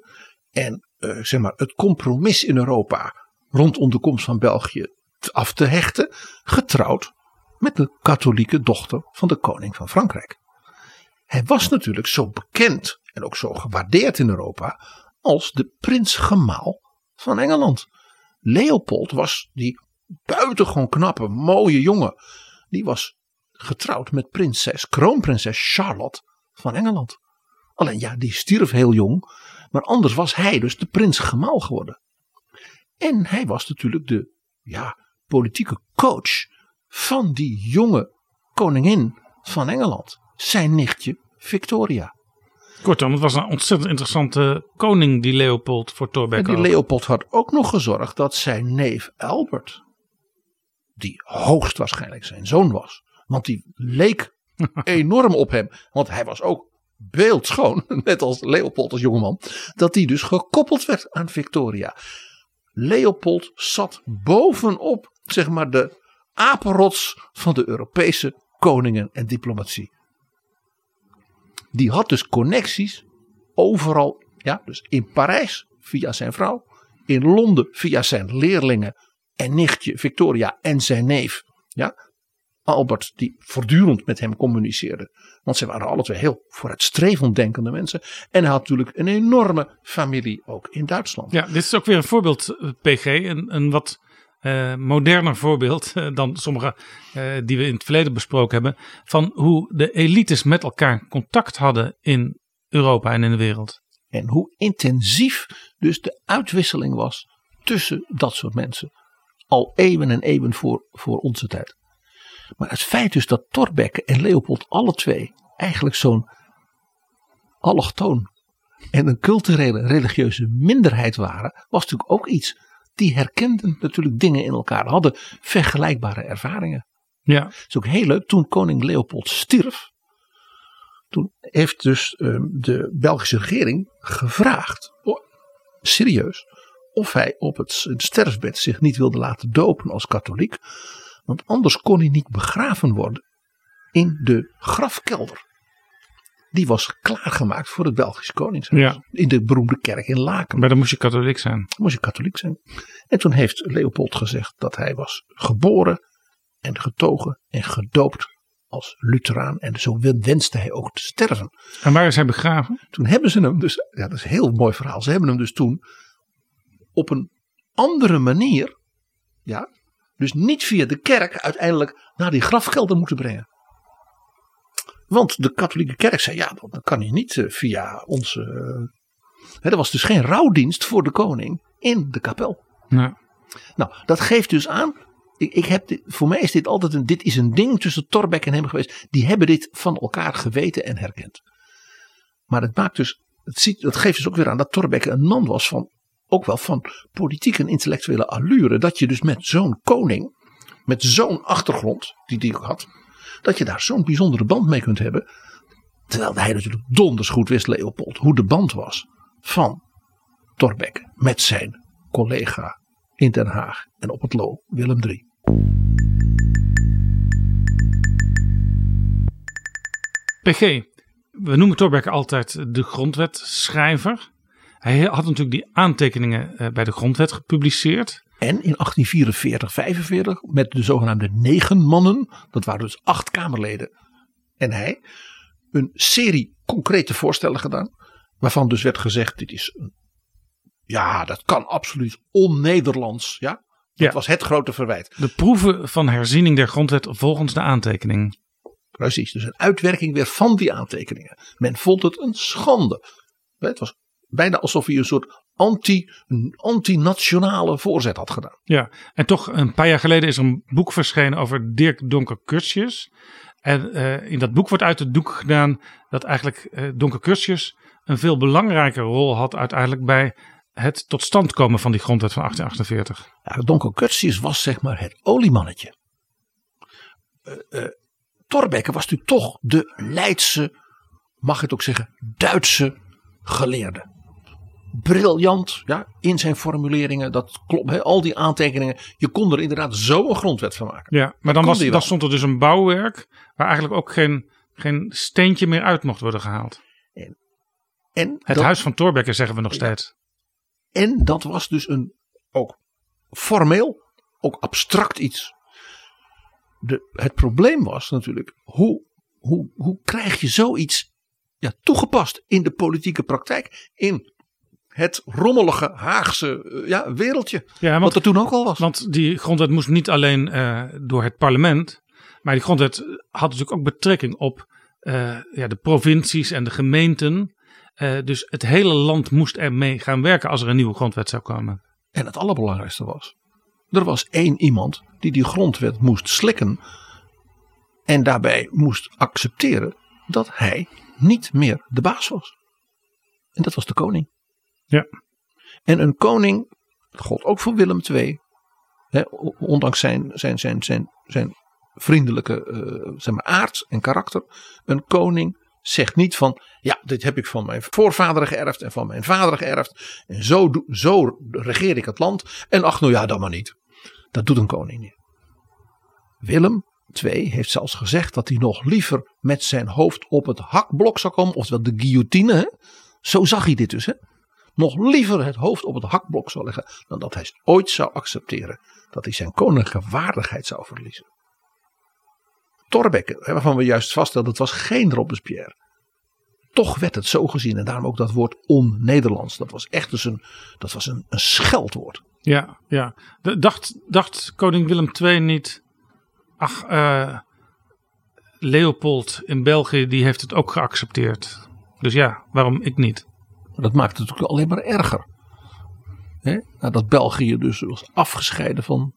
en uh, zeg maar, het compromis in Europa rondom de komst van België af te hechten, getrouwd met de katholieke dochter van de koning van Frankrijk. Hij was natuurlijk zo bekend en ook zo gewaardeerd in Europa als de prins-gemaal van Engeland. Leopold was die buitengewoon knappe, mooie jongen. Die was getrouwd met prinses, kroonprinses Charlotte van Engeland. Alleen ja, die stierf heel jong. Maar anders was hij dus de prins gemaal geworden. En hij was natuurlijk de ja, politieke coach van die jonge koningin van Engeland. Zijn nichtje Victoria. Kortom, het was een ontzettend interessante koning die Leopold voor Thorbecke. En die Leopold had ook nog gezorgd dat zijn neef Albert, die hoogstwaarschijnlijk zijn zoon was, want die leek enorm op hem, want hij was ook beeldschoon, net als Leopold als jongeman, dat die dus gekoppeld werd aan Victoria. Leopold zat bovenop, zeg maar, de apenrots van de Europese koningen en diplomatie. Die had dus connecties overal, ja, dus in Parijs via zijn vrouw, in Londen via zijn leerlingen en nichtje Victoria en zijn neef, ja, Albert, die voortdurend met hem communiceerde. Want ze waren alle twee heel vooruitstrevend denkende mensen. En hij had natuurlijk een enorme familie ook in Duitsland. Ja, dit is ook weer een voorbeeld, eh, PG. Een, een wat eh, moderner voorbeeld eh, dan sommige die we in het verleden besproken hebben. Van hoe de elites met elkaar contact hadden in Europa en in de wereld. En hoe intensief dus de uitwisseling was tussen dat soort mensen. Al eeuwen en eeuwen voor, voor onze tijd. Maar het feit dus dat Thorbecke en Leopold alle twee eigenlijk zo'n allochtoon en een culturele religieuze minderheid waren, was natuurlijk ook iets. Die herkenden natuurlijk dingen in elkaar, hadden vergelijkbare ervaringen. Ja, Het is ook heel leuk, toen koning Leopold stierf, toen heeft dus ehm, de Belgische regering gevraagd, oh, serieus, of hij op het, het sterfbed zich niet wilde laten dopen als katholiek. Want anders kon hij niet begraven worden in de grafkelder. Die was klaargemaakt voor het Belgisch Koningshuis. Ja. In de beroemde kerk in Laken. maar dan moest je katholiek zijn. moest je katholiek zijn. En toen heeft Leopold gezegd dat hij was geboren en getogen en gedoopt als Lutheraan. En zo wenste hij ook te sterven. En waar is hij begraven? Toen hebben ze hem dus, ja dat is een heel mooi verhaal. Ze hebben hem dus toen op een andere manier, ja, dus niet via de kerk uiteindelijk naar die grafkelder moeten brengen. Want de katholieke kerk zei, ja, dat kan je niet eh, via onze... eh, hè, er was dus geen rouwdienst voor de koning in de kapel. Nou, dat geeft dus aan. Ik, ik heb dit, voor mij is dit altijd een, dit is een ding tussen Torbeck en hem geweest. Die hebben dit van elkaar geweten en herkend. Maar het maakt dus, het, ziet, het geeft dus ook weer aan dat Torbeck een man was van, ook wel van politiek en intellectuele allure. Dat je dus met zo'n koning, met zo'n achtergrond, die die ook had, dat je daar zo'n bijzondere band mee kunt hebben. Terwijl hij natuurlijk donders goed wist, Leopold, hoe de band was van Torbeck met zijn collega in Den Haag en op het Loo, Willem III. PG, we noemen Thorbecke altijd de grondwetschrijver. Hij had natuurlijk die aantekeningen eh, bij de grondwet gepubliceerd. En in 1844, 45 met de zogenaamde negen mannen, dat waren dus acht Kamerleden en hij, een serie concrete voorstellen gedaan. Waarvan dus werd gezegd, dit is een, ja, dat kan absoluut on-Nederlands. Ja, dat Ja. was het grote verwijt. De proeven van herziening der grondwet volgens de aantekening. Precies, dus een uitwerking weer van die aantekeningen. Men vond het een schande. Het was bijna alsof hij een soort anti, anti-nationale voorzet had gedaan. Ja, en toch een paar jaar geleden is er een boek verschenen over Dirk Donker Curtius. En eh, in dat boek wordt uit het doek gedaan dat eigenlijk eh, Donker Curtius een veel belangrijke rol had uiteindelijk bij het tot stand komen van die grondwet van 1848. Ja, Donker Curtius was zeg maar het oliemannetje. Eh eh, Thorbecke was natuurlijk toch de Leidse, mag ik het ook zeggen, Duitse geleerde. Briljant ja, in zijn formuleringen, dat klopt, hè, al die aantekeningen. Je kon er inderdaad zo een grondwet van maken. Ja, maar dan, was, dan stond er dus een bouwwerk waar eigenlijk ook geen, geen steentje meer uit mocht worden gehaald. En Het dat, huis van Thorbecke zeggen we nog steeds. en dat was dus een ook formeel, ook abstract iets. De, het probleem was natuurlijk, hoe, hoe, hoe krijg je zoiets ja, toegepast in de politieke praktijk? In het rommelige Haagse eh, ja, wereldje. Ja, want wat er toen ook al was. Want die grondwet moest niet alleen eh, door het parlement. Maar die grondwet had natuurlijk ook betrekking op eh, ja, de provincies en de gemeenten. Dus het hele land moest ermee gaan werken als er een nieuwe grondwet zou komen. En het allerbelangrijkste was, er was één iemand die die grondwet moest slikken. En daarbij moest accepteren dat hij niet meer de baas was. En dat was de koning. Ja. En een koning, dat gold ook voor Willem II. Hè, ondanks zijn, zijn, zijn, zijn, zijn vriendelijke eh, zeg maar, aard en karakter. Een koning zegt niet van, ja, dit heb ik van mijn voorvader geërfd en van mijn vader geërfd. En zo, zo regeer ik het land. En ach, nou ja, dan maar niet. Dat doet een koning niet. Willem II heeft zelfs gezegd dat hij nog liever met zijn hoofd op het hakblok zou komen. Oftewel de guillotine. Zo zag hij dit dus. Hè? Nog liever het hoofd op het hakblok zou leggen. Dan dat hij ooit zou accepteren dat hij zijn koninklijke waardigheid zou verliezen. Thorbecke, hè, waarvan we juist vaststelden, het was geen Robespierre. Toch werd het zo gezien en daarom ook dat woord on-Nederlands. Dat was echt dus een, dat was een, een scheldwoord. Ja, ja. Dacht, dacht koning Willem II niet. Ach, eh, Leopold in België die heeft het ook geaccepteerd. Dus ja, waarom ik niet? Dat maakt het natuurlijk alleen maar erger. Hè? Nadat België dus was afgescheiden van,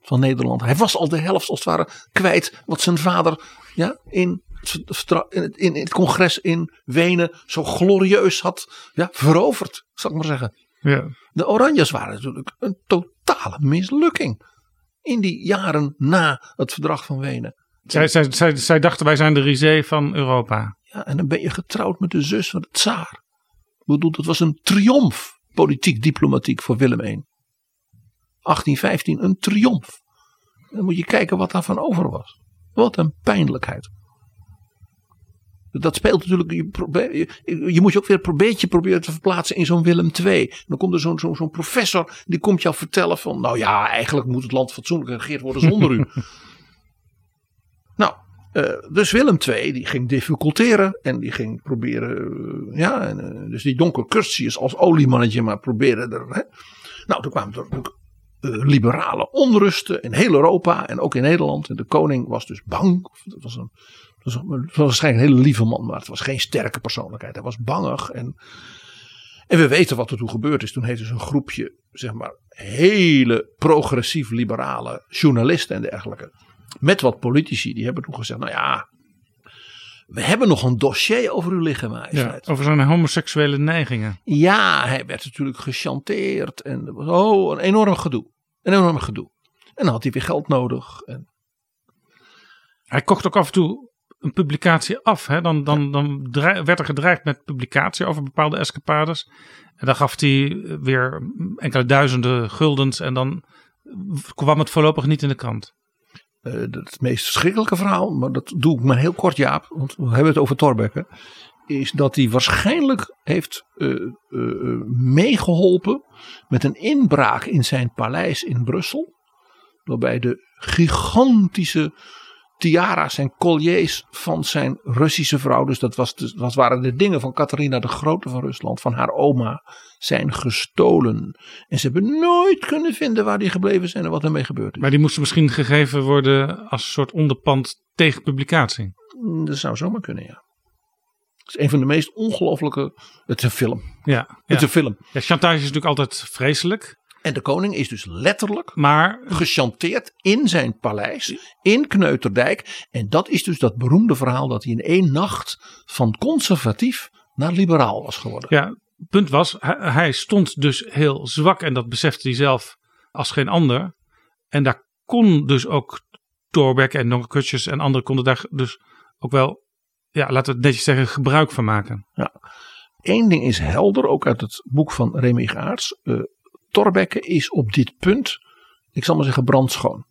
van Nederland. Hij was al de helft als het ware kwijt wat zijn vader ja, in, in, het, in het congres in Wenen zo glorieus had ja, veroverd. Zal ik maar zeggen. Ja. De Oranjes waren natuurlijk een totale mislukking. In die jaren na het verdrag van Wenen. Zij, zij, zij, zij dachten wij zijn de risée van Europa. Ja, en dan ben je getrouwd met de zus van de tsaar. Dat was een triomf, politiek, diplomatiek voor Willem I. 1815, een triomf. Dan moet je kijken wat daarvan over was. Wat een pijnlijkheid. Dat speelt natuurlijk. Je, je, moet je ook weer een beetje proberen te verplaatsen in zo'n Willem II. Dan komt er zo'n zo'n zo'n professor. Die komt jou vertellen van. Nou ja, eigenlijk moet het land fatsoenlijk geregeerd worden zonder u. eh, dus Willem II die ging difficulteren. En die ging proberen. eh, ja, en, eh, dus die donker Curtius als oliemannetje maar proberen er. Hè. Nou, toen kwamen er natuurlijk liberale onrusten in heel Europa en ook in Nederland. En de koning was dus bang. Het was, een, waarschijnlijk een hele lieve man, maar het was geen sterke persoonlijkheid. Hij was bangig. En, en we weten wat er toen gebeurd is. Toen heeft dus een groepje, zeg maar, hele progressief liberale journalisten en dergelijke. Met wat politici, die hebben toen gezegd: Nou ja, we hebben nog een dossier over u liggen, Ja, over zijn homoseksuele neigingen. Ja, hij werd natuurlijk gechanteerd. En er was oh, een enorm gedoe. Een enorm gedoe. En dan had hij weer geld nodig. En, Hij kocht ook af en toe een publicatie af. Hè? Dan, dan, dan werd er gedreigd met publicatie over bepaalde escapades. En dan gaf hij weer enkele duizenden guldens. En dan kwam het voorlopig niet in de krant. Eh, het meest verschrikkelijke verhaal, maar dat doe ik maar heel kort, Jaap. Want we hebben het over Thorbecke. Is dat hij waarschijnlijk heeft eh, eh, meegeholpen met een inbraak in zijn paleis in Brussel. Waarbij de gigantische tiara's en colliers van zijn Russische vrouw. Dus dat, was de- dat waren de dingen van Catharina de Grote van Rusland, van haar oma, zijn gestolen. En ze hebben nooit kunnen vinden waar die gebleven zijn en wat ermee gebeurd is. Maar die moesten misschien gegeven worden als een soort onderpand tegen publicatie. Mm, Dat zou zomaar kunnen, ja. Het is een van de meest ongelofelijke. Het is een film. Ja, Het is een film. ja, chantage is natuurlijk altijd vreselijk. En de koning is dus letterlijk Maar gechanteerd in zijn paleis in Kneuterdijk. En dat is dus dat beroemde verhaal dat hij in één nacht van conservatief naar liberaal was geworden. Ja, punt was, hij, hij stond dus heel zwak en dat besefte hij zelf als geen ander. En daar kon dus ook Thorbecke en Kutjes en anderen konden daar dus ook wel, ja, laten we het netjes zeggen, gebruik van maken. Eén ding is helder, ook uit het boek van Remy Gaarts. eh Thorbecke is op dit punt, ik zal maar zeggen, brandschoon.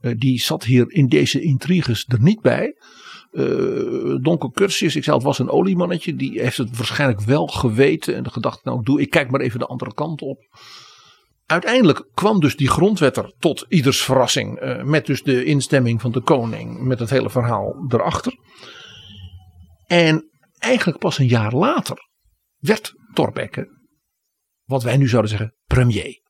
Eh, die zat hier in deze intriges er niet bij. Eh Donker Curtius, ik zei het was een oliemannetje. Die heeft het waarschijnlijk wel geweten en gedacht, nou doe, ik kijk maar even de andere kant op. Uiteindelijk kwam dus die grondwet er tot ieders verrassing. eh, met dus de instemming van de koning. Met het hele verhaal erachter. En eigenlijk pas een jaar later werd Thorbecke, wat wij nu zouden zeggen, premier.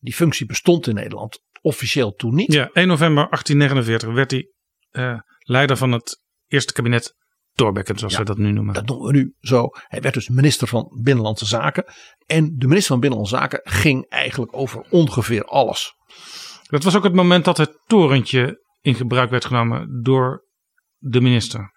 Die functie bestond in Nederland officieel toen niet. Ja, 1 november 1849 werd hij eh, leider van het eerste kabinet Thorbecke, zoals Ja, we dat nu noemen. Dat noemen we nu zo. Hij werd dus minister van Binnenlandse Zaken. En de minister van Binnenlandse Zaken ging eigenlijk over ongeveer alles. Dat was ook het moment dat het torentje in gebruik werd genomen door de minister.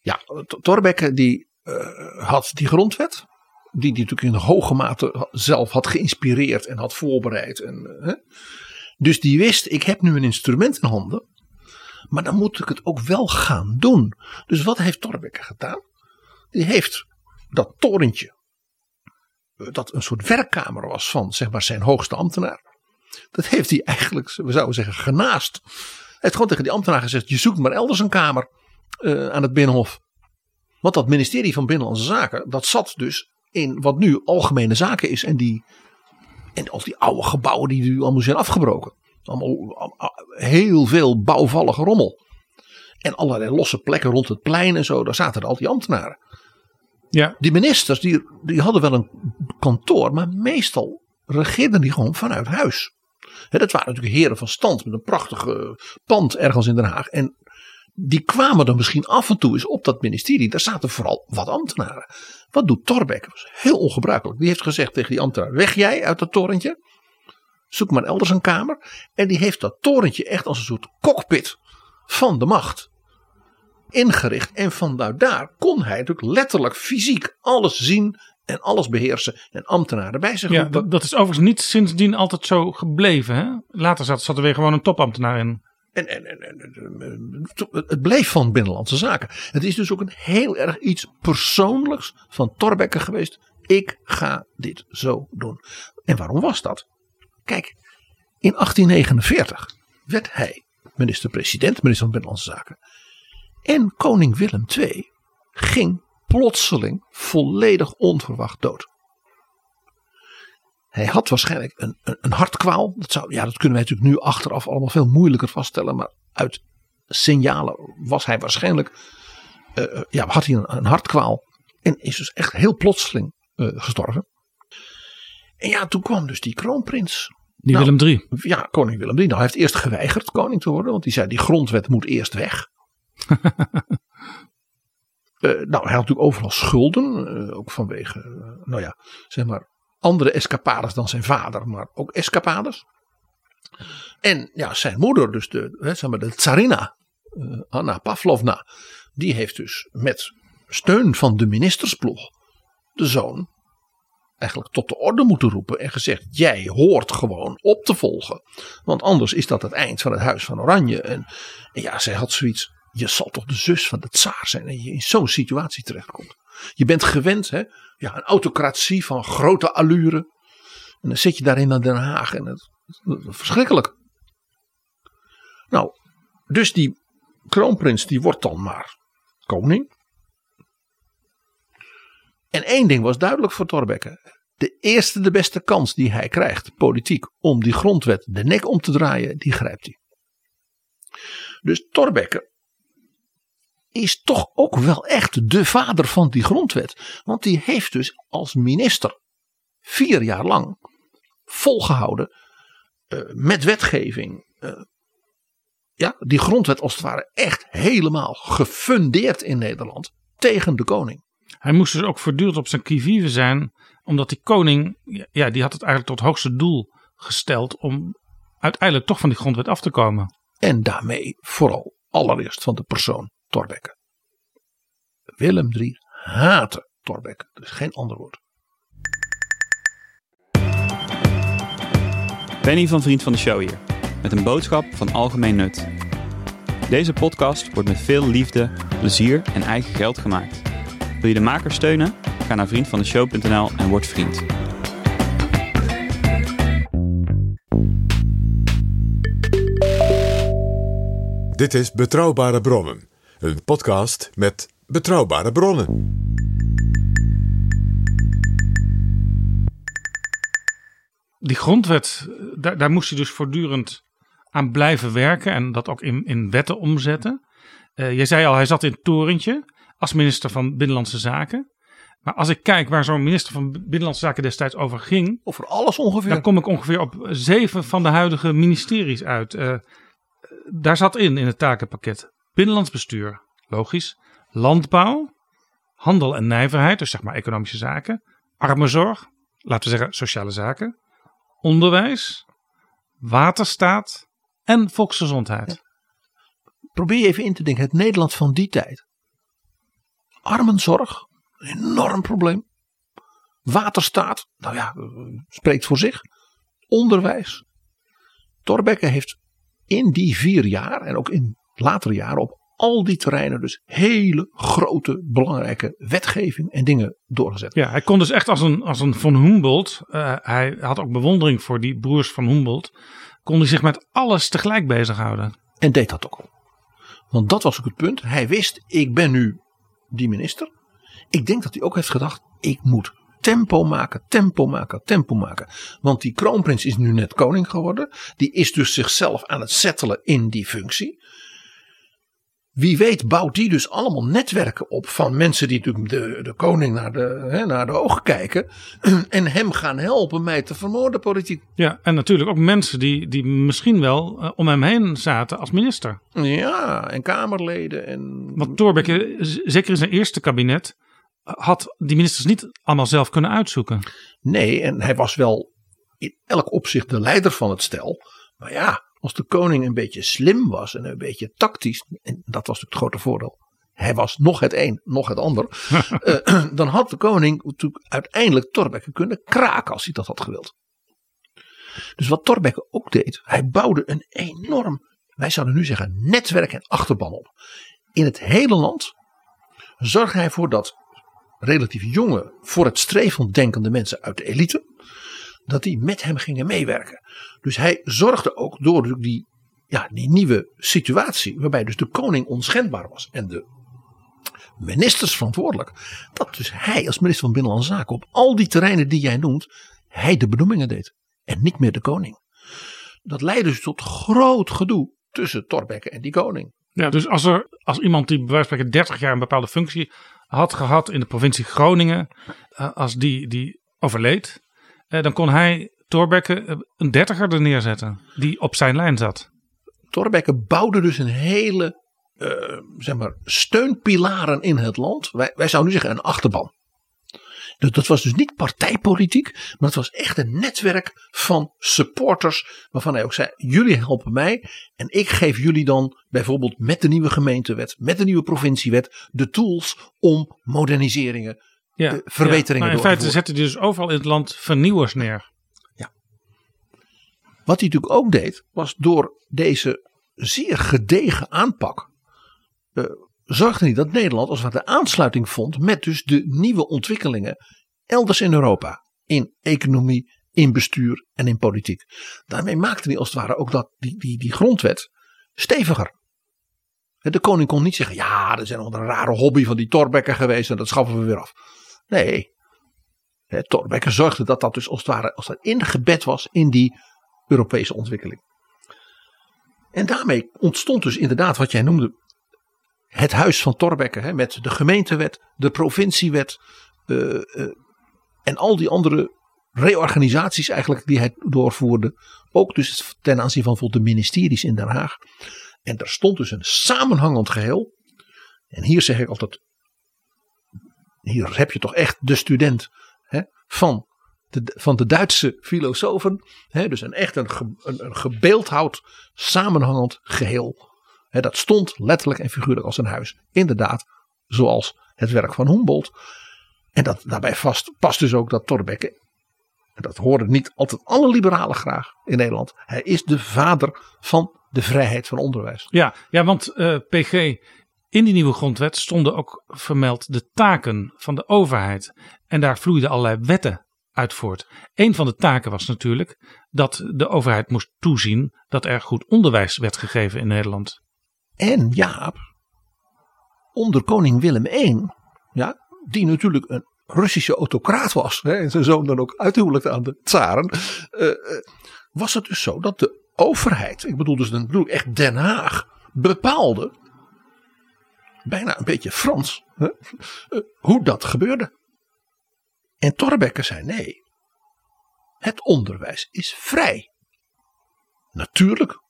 Ja, Thorbecke die eh, had die grondwet. Die die natuurlijk in hoge mate zelf had geïnspireerd en had voorbereid. En, eh, hè. Dus die wist, ik heb nu een instrument in handen. Maar dan moet ik het ook wel gaan doen. Dus wat heeft Torbekke gedaan? Die heeft dat torentje, eh, dat een soort werkkamer was van zeg maar, zijn hoogste ambtenaar. Dat heeft hij eigenlijk, we zouden zeggen, genaast. Hij heeft gewoon tegen die ambtenaar gezegd: je zoekt maar elders een kamer uh, aan het Binnenhof. Want dat ministerie van Binnenlandse Zaken, dat zat dus in wat nu algemene zaken is. En, die, en al die oude gebouwen die nu allemaal zijn afgebroken. Allemaal heel veel bouwvallige rommel. En allerlei losse plekken rond het plein en zo, daar zaten al die ambtenaren. Ja. Die ministers die, die hadden wel een kantoor, maar meestal regeerden die gewoon vanuit huis. dat waren natuurlijk heren van stand met een prachtig pand ergens in Den Haag. En die kwamen dan misschien af en toe eens op dat ministerie. Daar zaten vooral wat ambtenaren. Wat doet Torbeck? Dat was heel ongebruikelijk. Die heeft gezegd tegen die ambtenaar: weg jij uit dat torentje. Zoek maar elders een kamer. En die heeft dat torentje echt als een soort cockpit van de macht ingericht. En vanuit daar kon hij natuurlijk letterlijk fysiek alles zien en alles beheersen en ambtenaren bij zich Ja, roepen. dat, dat is overigens niet sindsdien altijd zo gebleven. Hè? Later zat, zat er weer gewoon een topambtenaar in. En, het bleef van Binnenlandse Zaken. Het is dus ook een heel erg iets persoonlijks van Torbekke geweest. Ik ga dit zo doen. En waarom was dat? Kijk, in 1849 werd hij minister-president, minister van Binnenlandse Zaken. En koning Willem II ging plotseling volledig onverwacht dood. Hij had waarschijnlijk een, een, een hartkwaal. Dat, zou, ja, dat kunnen wij natuurlijk nu achteraf allemaal veel moeilijker vaststellen. Maar uit signalen was hij waarschijnlijk. Uh, ja, had hij een, een, hartkwaal. En is dus echt heel plotseling uh, gestorven. En ja, toen kwam dus die kroonprins. Die nou, Willem III. Ja, koning Willem III. Nou, hij heeft eerst geweigerd koning te worden. Want hij zei die grondwet moet eerst weg. uh, nou, hij had natuurlijk overal schulden. ook vanwege, nou ja, zeg maar andere escapades dan zijn vader, maar ook escapades. En ja, zijn moeder, dus de, hè, zeg maar de tsarina, uh, Anna Pavlovna, die heeft dus met steun van de ministersploeg de zoon eigenlijk tot de orde moeten roepen en gezegd: jij hoort gewoon op te volgen. Want anders is dat het eind van het Huis van Oranje. En, en ja, zij had zoiets. Je zal toch de zus van de tsaar zijn en je in zo'n situatie terechtkomt. Je bent gewend, hè? Ja, een autocratie van grote allure. En dan zit je daarin naar Den Haag en het, het, verschrikkelijk. Nou, dus die kroonprins die wordt dan maar koning. En één ding was duidelijk voor Thorbecke. De eerste de beste kans die hij krijgt, politiek, om die grondwet de nek om te draaien, die grijpt hij. Dus Thorbecke is toch ook wel echt de vader van die grondwet. Want die heeft dus als minister vier jaar lang volgehouden uh, met wetgeving. Uh, ja, die grondwet als het ware echt helemaal gefundeerd in Nederland tegen de koning. Hij moest dus ook voortdurend op zijn kivive zijn, omdat die koning, ja, die had het eigenlijk tot hoogste doel gesteld om uiteindelijk toch van die grondwet af te komen. En daarmee vooral allereerst van de persoon Thorbecke. Willem III haatte Thorbecke. Er is geen ander woord. Benny van Vriend van de Show hier. Met een boodschap van algemeen nut. Deze podcast wordt met veel liefde, plezier en eigen geld gemaakt. Wil je de maker steunen? Ga naar vriendvandeshow.nl en word vriend. Dit is Betrouwbare Bronnen. Een podcast met betrouwbare bronnen. Die grondwet, daar, daar moest hij dus voortdurend aan blijven werken en dat ook in, in wetten omzetten. Uh, jij zei al, hij zat in het torentje als minister van Binnenlandse Zaken. Maar als ik kijk waar zo'n minister van Binnenlandse Zaken destijds over ging. Over alles ongeveer. Dan kom ik ongeveer op zeven van de huidige ministeries uit. Uh, daar zat in, in het takenpakket. Binnenlands bestuur, logisch. Landbouw, handel en nijverheid, dus zeg maar economische zaken. Armenzorg, laten we zeggen sociale zaken. Onderwijs, waterstaat en volksgezondheid. Probeer je even in te denken, het Nederland van die tijd. Armenzorg, een enorm probleem. Waterstaat, nou ja, spreekt voor zich. Onderwijs. Thorbecke heeft in die vier jaar en ook in latere jaren op al die terreinen dus hele grote, belangrijke wetgeving en dingen doorgezet. Ja, hij kon dus echt als een, als een van Humboldt, eh, hij had ook bewondering voor die broers van Humboldt, kon hij zich met alles tegelijk bezighouden. En deed dat ook. Want dat was ook het punt. Hij wist, ik ben nu die minister. Ik denk dat hij ook heeft gedacht, ik moet tempo maken, tempo maken, tempo maken. Want die kroonprins is nu net koning geworden. Die is dus zichzelf aan het settelen in die functie. Wie weet bouwt die dus allemaal netwerken op van mensen die natuurlijk de, de koning naar de, hè, naar de ogen kijken. En hem gaan helpen mij te vermoorden politiek. Ja, en natuurlijk ook mensen die, die misschien wel eh, om hem heen zaten als minister. Ja, en kamerleden. En... Want Thorbecke, zeker in zijn eerste kabinet, had die ministers niet allemaal zelf kunnen uitzoeken. Nee, en hij was wel in elk opzicht de leider van het stel. Maar ja, als de koning een beetje slim was en een beetje tactisch, en dat was natuurlijk het grote voordeel. Hij was nog het een, nog het ander. eh, dan had de koning natuurlijk uiteindelijk Thorbecke kunnen kraken als hij dat had gewild. Dus wat Thorbecke ook deed, hij bouwde een enorm, wij zouden nu zeggen, netwerk en achterban op. In het hele land zorgde hij voor dat relatief jonge, voor het streven denkende mensen uit de elite, dat die met hem gingen meewerken. Dus hij zorgde ook door die, ja, die nieuwe situatie, waarbij dus de koning onschendbaar was en de ministers verantwoordelijk, dat dus hij als minister van Binnenlandse Zaken op al die terreinen die jij noemt, hij de benoemingen deed en niet meer de koning. Dat leidde dus tot groot gedoe tussen Thorbecke en die koning. Ja, dus als, er, als iemand die bij wijze van spreken 30 jaar een bepaalde functie had gehad in de provincie Groningen, eh, als die, die overleed, eh, dan kon hij Thorbecke eh, een dertiger er neerzetten die op zijn lijn zat. Thorbecke bouwde dus een hele eh, zeg maar, steunpilaren in het land. Wij, wij zouden nu zeggen een achterban. Dat, dat was dus niet partijpolitiek, maar het was echt een netwerk van supporters. Waarvan hij ook zei: jullie helpen mij. En ik geef jullie dan bijvoorbeeld met de nieuwe gemeentewet, met de nieuwe provinciewet, de tools om moderniseringen, Ja, verbeteringen ja, maar in feite zette hij dus overal in het land vernieuwers neer. Wat hij natuurlijk ook deed, was door deze zeer gedegen aanpak. eh, zorgde hij dat Nederland als het ware de aansluiting vond met dus de nieuwe ontwikkelingen elders in Europa. In economie, in bestuur en in politiek. Daarmee maakte hij als het ware ook dat, die, die, die grondwet steviger. De koning kon niet zeggen, ja, er zijn nog een rare hobby van die Thorbecke geweest en dat schaffen we weer af. Nee, Thorbecke zorgde dat dat dus als het ware als dat ingebed was in die Europese ontwikkeling. En daarmee ontstond dus inderdaad wat jij noemde het huis van Thorbecke hè, met de gemeentewet, de provinciewet eh, eh, en al die andere reorganisaties eigenlijk die hij doorvoerde. Ook dus ten aanzien van bijvoorbeeld de ministeries in Den Haag. En er stond dus een samenhangend geheel. En hier zeg ik altijd, hier heb je toch echt de student hè, van, de, van de Duitse filosofen. Hè, dus een echt een, een, gebeeldhouwd, samenhangend geheel. Hè, dat stond letterlijk en figuurlijk als een huis. Inderdaad, zoals het werk van Humboldt. En dat, daarbij vast, past dus ook dat Thorbecke, en dat horen niet altijd alle liberalen graag in Nederland. Hij is de vader van de vrijheid van onderwijs. Ja, ja want eh, PG, in die nieuwe grondwet stonden ook vermeld de taken van de overheid. En daar vloeiden allerlei wetten uit voort. Een van de taken was natuurlijk dat de overheid moest toezien dat er goed onderwijs werd gegeven in Nederland. En Jaap, onder koning Willem I, ja, die natuurlijk een Russische autocraat was, hè, en zijn zoon dan ook uithuwelijkte aan de tsaren, uh, uh, was het dus zo dat de overheid, ik bedoel dus dan bedoel echt Den Haag, bepaalde, bijna een beetje Frans, uh, hoe dat gebeurde. En Thorbecke zei nee, het onderwijs is vrij. Natuurlijk,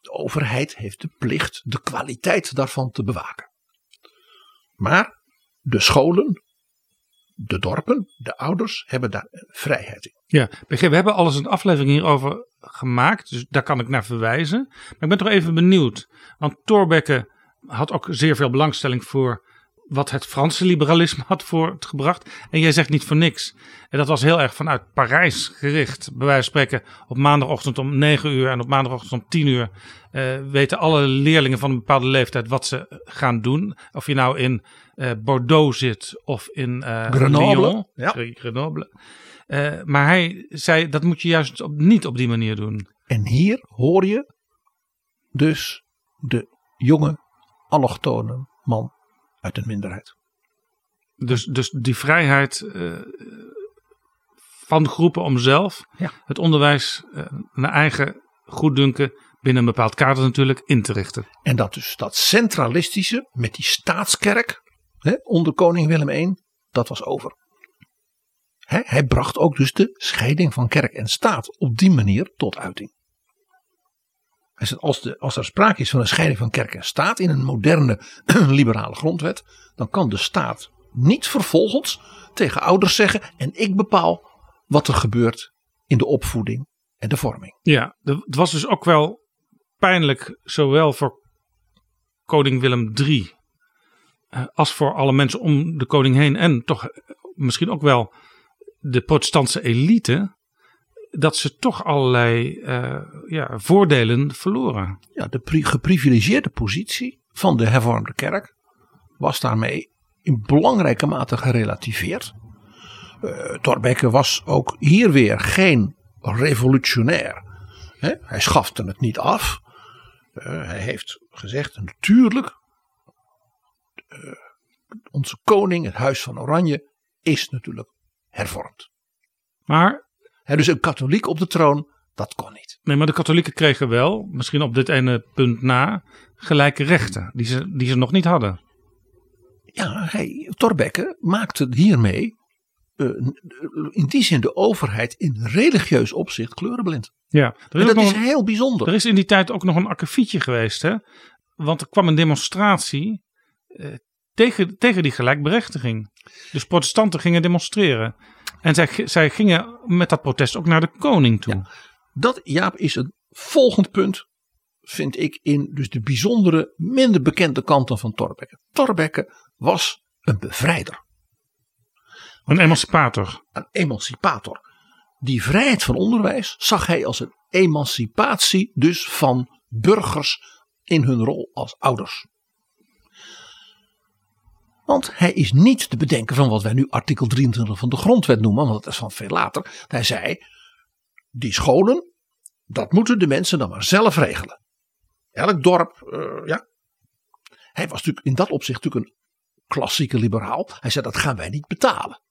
de overheid heeft de plicht de kwaliteit daarvan te bewaken. Maar de scholen, de dorpen, de ouders hebben daar vrijheid in. Ja, we hebben alles een aflevering hierover gemaakt, dus daar kan ik naar verwijzen. Maar ik ben toch even benieuwd, want Thorbecke had ook zeer veel belangstelling voor wat het Franse liberalisme had voortgebracht. En jij zegt niet voor niks. En dat was heel erg vanuit Parijs gericht. Bij wijze van spreken op maandagochtend om 9 uur en op maandagochtend om 10 uur eh, weten alle leerlingen van een bepaalde leeftijd wat ze gaan doen. Of je nou in eh, Bordeaux zit of in eh, Grenoble, Lyon. ja. Grenoble. Maar hij zei dat moet je juist op, niet op die manier doen. En hier hoor je dus de jonge allochtone man uit een minderheid. Dus, dus die vrijheid eh, van groepen om zelf Ja. het onderwijs eh, naar eigen goeddunken binnen een bepaald kader natuurlijk in te richten. En dat dus dat centralistische met die staatskerk hè, onder koning Willem I, dat was over. Hè, hij bracht ook dus de scheiding van kerk en staat op die manier tot uiting. Hij zegt, als, de, als er sprake is van een scheiding van kerk en staat in een moderne liberale grondwet, dan kan de staat niet vervolgens tegen ouders zeggen en ik bepaal wat er gebeurt in de opvoeding en de vorming. Ja, het was dus ook wel pijnlijk, zowel voor koning Willem III eh, als voor alle mensen om de koning heen en toch eh, misschien ook wel de protestantse elite, dat ze toch allerlei eh, ja, voordelen verloren. ja, de pri- geprivilegeerde positie van de hervormde kerk was daarmee in belangrijke mate gerelativeerd. Eh Thorbecke was ook hier weer geen revolutionair. Hij schafte het niet af. Eh, hij heeft gezegd, natuurlijk, onze koning, het huis van Oranje, is natuurlijk hervormd. Maar Dus een katholiek op de troon, dat kon niet. Nee, maar de katholieken kregen wel, misschien op dit ene punt na, gelijke rechten die ze, die ze nog niet hadden. Ja, hij, Thorbecke maakte hiermee eh, in die zin de overheid in religieus opzicht kleurenblind. Ja, En dat is een- heel bijzonder. er is in die tijd ook nog een akkefietje geweest, hè? Want er kwam een demonstratie eh, tegen, tegen die gelijkberechtiging. Dus protestanten gingen demonstreren. En zij, zij gingen met dat protest ook naar de koning toe. Dat, Jaap, is een volgend punt, vind ik, in dus de bijzondere, minder bekende kanten van Thorbecke. Thorbecke was een bevrijder, Een emancipator. een emancipator. Die vrijheid van onderwijs zag hij als een emancipatie dus van burgers in hun rol als ouders. Want hij is niet te bedenken van wat wij nu artikel 23 van de grondwet noemen, want dat is van veel later. Hij zei, die scholen, dat moeten de mensen dan maar zelf regelen. Elk dorp, eh, ja. Hij was natuurlijk in dat opzicht natuurlijk een klassieke liberaal. Hij zei, dat gaan wij niet betalen.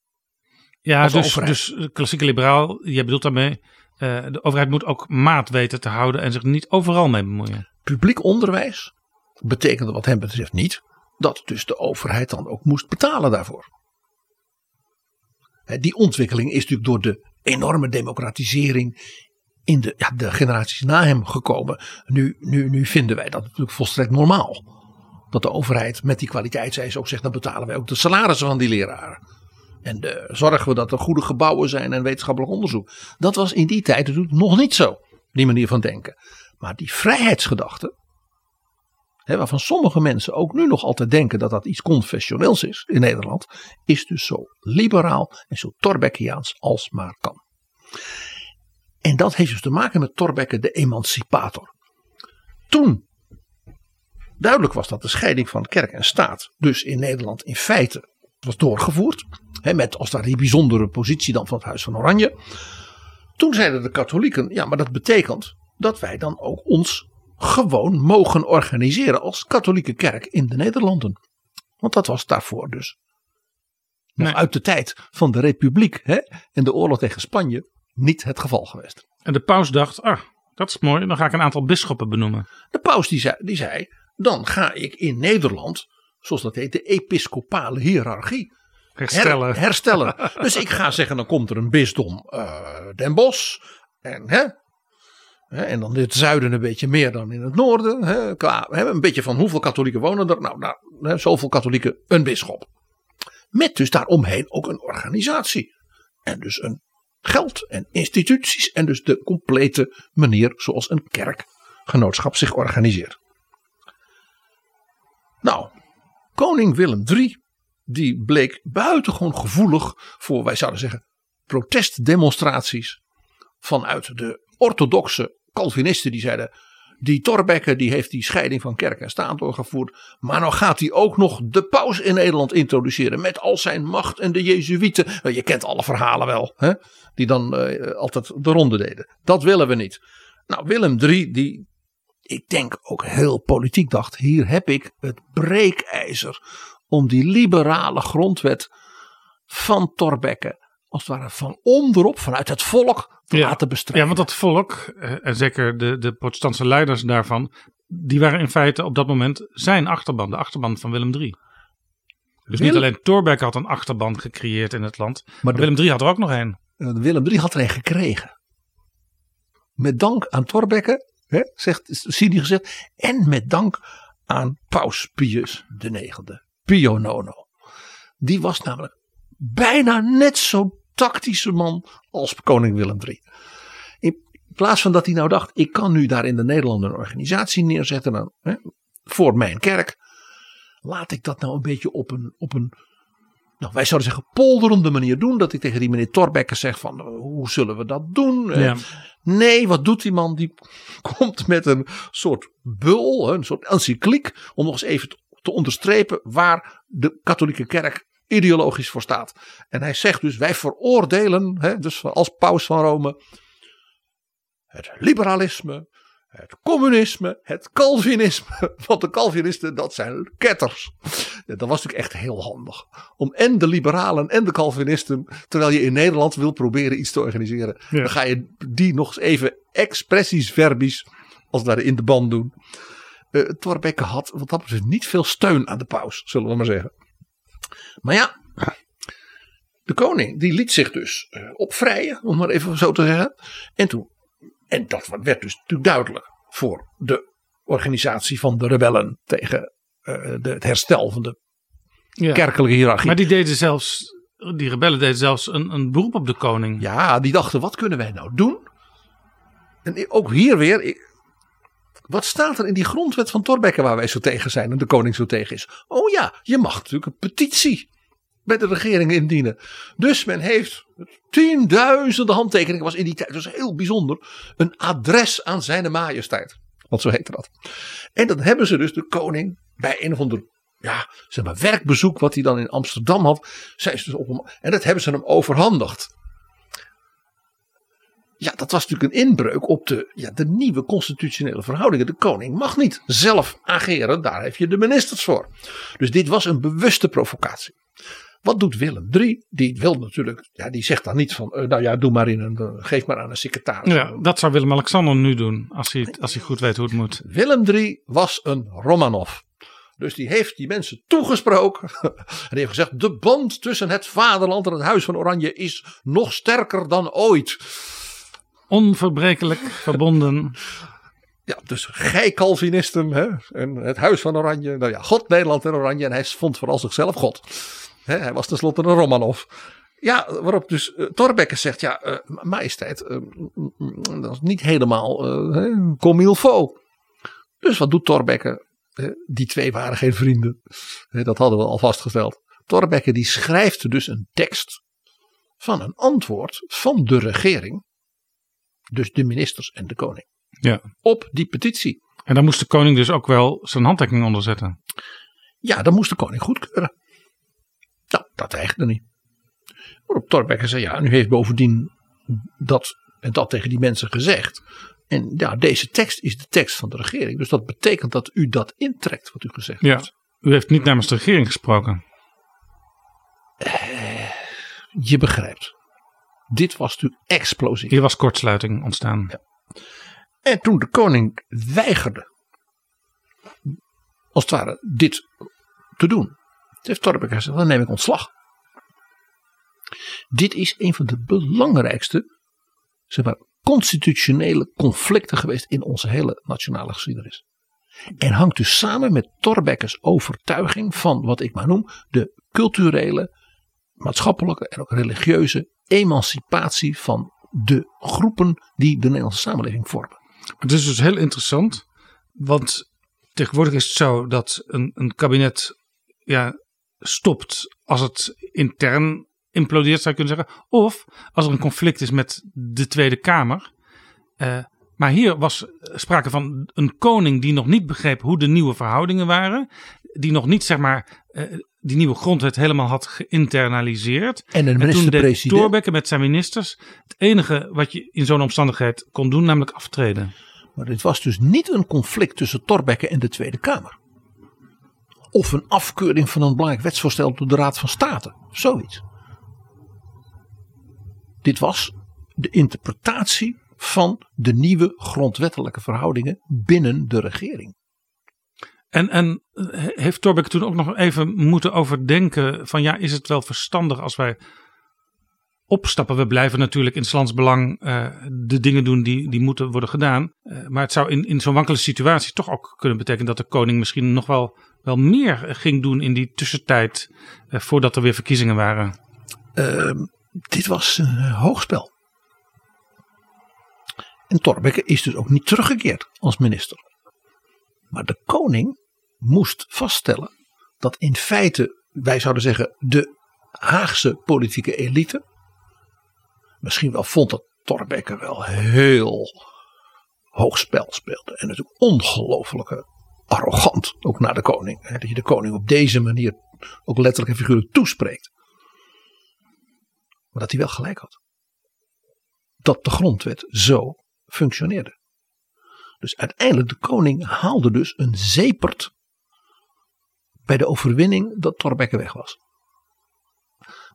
Ja, dus, dus de klassieke liberaal, jij bedoelt daarmee, eh, de overheid moet ook maat weten te houden en zich niet overal mee bemoeien. Publiek onderwijs betekende wat hem betreft niet dat dus de overheid dan ook moest betalen daarvoor. Die ontwikkeling is natuurlijk door de enorme democratisering in de, ja, de generaties na hem gekomen. Nu, nu, nu vinden wij dat natuurlijk volstrekt normaal. Dat de overheid met die kwaliteitseisen ook zegt, dan betalen wij ook de salarissen van die leraren. En de, zorgen we dat er goede gebouwen zijn en wetenschappelijk onderzoek. Dat was in die tijd natuurlijk nog niet zo, die manier van denken. Maar die vrijheidsgedachte, hè, waarvan sommige mensen ook nu nog altijd denken dat dat iets confessioneels is in Nederland, is dus zo liberaal en zo Thorbeckiaans als maar kan. En dat heeft dus te maken met Thorbecke de emancipator. Toen duidelijk was dat de scheiding van kerk en staat dus in Nederland in feite was doorgevoerd. Hè, met als daar die bijzondere positie dan van het Huis van Oranje. Toen zeiden de katholieken, ja maar dat betekent dat wij dan ook ons gewoon mogen organiseren als katholieke kerk in de Nederlanden. Want dat was daarvoor dus nog Nee. uit de tijd van de republiek hè, en de oorlog tegen Spanje niet het geval geweest. En de paus dacht, ah, dat is mooi, dan ga ik een aantal bisschoppen benoemen. De paus die zei, die zei, dan ga ik in Nederland, zoals dat heet, de episcopale hiërarchie Herstellen. her- herstellen. dus ik ga zeggen, dan komt er een bisdom eh, Den Bosch. En, hè, en dan in het zuiden een beetje meer dan in het noorden. Qua, hè, een beetje van hoeveel katholieken wonen er? Nou, nou zoveel katholieken, een bisschop. Met dus daaromheen ook een organisatie. En dus een geld en instituties. En dus de complete manier zoals een kerkgenootschap zich organiseert. Nou, koning Willem III die bleek buitengewoon gevoelig voor, wij zouden zeggen, protestdemonstraties vanuit de orthodoxe Calvinisten die zeiden. Die Thorbecke die heeft die scheiding van kerk en staat doorgevoerd. Maar nou gaat hij ook nog de paus in Nederland introduceren. Met al zijn macht en de Jezuïeten. Je kent alle verhalen wel. Hè? Die dan eh, altijd de ronde deden. Dat willen we niet. Nou, Willem III, die ik denk ook heel politiek dacht. Hier heb ik het breekijzer om die liberale grondwet van Thorbecke. Als het ware van onderop, vanuit het volk, Ja. bestrijden. Ja, want dat volk, eh, en zeker de, de protestantse leiders daarvan, die waren in feite op dat moment zijn achterban, de achterban van Willem III. Dus niet alleen Thorbecke had een achterban gecreëerd in het land, maar, Maar de- Willem III had er ook nog een. Uh, Willem III had er een gekregen. Met dank aan Thorbecke, hè, zegt Sidi gezegd. En met dank aan Paus Pius IX. Pio Nono. Die was namelijk bijna net zo tactische man als koning Willem III. In plaats van dat hij nou dacht, ik kan nu daar in de Nederlanden een organisatie neerzetten hè, voor mijn kerk. Laat ik dat nou een beetje op een, op een nou, wij zouden zeggen polderende manier doen. Dat ik tegen die meneer Torbekke zeg van eh, hoe zullen we dat doen? Eh, Ja. Nee, wat doet die man? Die komt met een soort bul, een soort encycliek. Om nog eens even te onderstrepen waar de katholieke kerk ideologisch voor staat. En hij zegt dus wij veroordelen, hè, dus als paus van Rome, het liberalisme, het communisme, het Calvinisme. Want de Calvinisten, dat zijn ketters. Ja, dat was natuurlijk echt heel handig. Om en de liberalen en de Calvinisten, terwijl je in Nederland wil proberen iets te organiseren. Ja. Dan ga je die nog eens even expressies verbis, als het ware in de band doen. Eh Thorbecke had wat dat betreft niet veel steun aan de paus, zullen we maar zeggen. Maar ja, de koning die liet zich dus eh, opvrijen, om maar even zo te zeggen. En toen en dat werd dus natuurlijk duidelijk voor de organisatie van de rebellen tegen eh, de, het herstel van de Ja. kerkelijke hiërarchie. Maar die deden zelfs, die rebellen deden zelfs een, een beroep op de koning. Ja, die dachten, wat kunnen wij nou doen? En ook hier weer, wat staat er in die grondwet van Thorbecke waar wij zo tegen zijn en de koning zo tegen is? Oh ja, je mag natuurlijk een petitie bij de regering indienen. Dus men heeft tienduizenden handtekeningen, was in die tijd dus heel bijzonder, een adres aan zijn majesteit. Want zo heette dat. En dan hebben ze dus de koning bij een of ander ja, zeg maar, werkbezoek wat hij dan in Amsterdam had. Zijn ze dus op en dat hebben ze hem overhandigd. Ja, dat was natuurlijk een inbreuk op de, ja, de nieuwe constitutionele verhoudingen. De koning mag niet zelf ageren, daar heb je de ministers voor. Dus dit was een bewuste provocatie. Wat doet Willem III? Die wil natuurlijk, ja, die zegt dan niet van, eh, nou ja, doe maar in een, eh, geef maar aan een secretaris. Ja, dat zou Willem-Alexander nu doen, als hij, als hij goed weet hoe het moet. Willem III was een Romanov. Dus die heeft die mensen toegesproken. En die heeft gezegd: de band tussen het vaderland en het Huis van Oranje is nog sterker dan ooit. Onverbrekelijk verbonden. Ja, dus gij Calvinisten hè, en het Huis van Oranje. Nou ja, God, Nederland en Oranje. En hij vond vooral zichzelf God. Hè, hij was tenslotte een Romanov. Ja, waarop dus uh, zegt: ja, uh, majesteit, uh, dat is niet helemaal uh, comme il faut. Dus wat doet Thorbecke? die twee waren geen vrienden. Dat hadden we al vastgesteld. Thorbecke die schrijft dus een tekst van een antwoord van de regering. Dus de ministers en de koning. Ja. Op die petitie. En daar moest de koning dus ook wel zijn handtekening onder zetten. Ja, dan moest de koning goedkeuren. Nou, dat eigenlijk niet. Waarop Thorbecke zei, ja, nu heeft bovendien dat en dat tegen die mensen gezegd. En ja, deze tekst is de tekst van de regering. Dus dat betekent dat u dat intrekt wat u gezegd ja. heeft. U heeft niet namens de regering gesproken. Uh, je begrijpt. Dit was natuurlijk explosief. Hier was kortsluiting ontstaan. Ja. En toen de koning weigerde, als het ware, dit te doen, heeft Thorbecke gezegd, dan neem ik ontslag. Dit is een van de belangrijkste, zeg maar, constitutionele conflicten geweest in onze hele nationale geschiedenis. En hangt dus samen met Thorbecke's overtuiging van wat ik maar noem de culturele, maatschappelijke en ook religieuze emancipatie van de groepen die de Nederlandse samenleving vormen. Het is dus heel interessant, want tegenwoordig is het zo dat een, een kabinet ja, stopt als het intern implodeert, zou je kunnen zeggen. Of als er een conflict is met de Tweede Kamer. Uh, maar hier was sprake van een koning die nog niet begreep hoe de nieuwe verhoudingen waren. Die nog niet, zeg maar, uh, die nieuwe grondwet helemaal had geïnternaliseerd. En een minister-president. En toen Thorbecke met zijn ministers het enige wat je in zo'n omstandigheid kon doen, namelijk aftreden. Maar dit was dus niet een conflict tussen Thorbecke en de Tweede Kamer. Of een afkeuring van een belangrijk wetsvoorstel door de Raad van State. Zoiets. Dit was de interpretatie van de nieuwe grondwettelijke verhoudingen binnen de regering. En, en heeft Torbeck toen ook nog even moeten overdenken van ja, is het wel verstandig als wij opstappen? We blijven natuurlijk in Slans belang uh, de dingen doen die, die moeten worden gedaan. Uh, maar het zou in, in zo'n wankele situatie toch ook kunnen betekenen dat de koning misschien nog wel, wel meer ging doen in die tussentijd uh, voordat er weer verkiezingen waren. Ehm, dit was een hoogspel. En Thorbecke is dus ook niet teruggekeerd als minister. Maar de koning moest vaststellen dat in feite, wij zouden zeggen, de Haagse politieke elite misschien wel vond dat Thorbecke wel heel hoog spel speelde. En natuurlijk ongelooflijke arrogant, ook naar de koning. Dat je de koning op deze manier ook letterlijk en figuurlijk toespreekt. Maar dat hij wel gelijk had. Dat de grondwet zo functioneerde. Dus uiteindelijk, de koning haalde dus een zepert bij de overwinning dat Thorbecke weg was.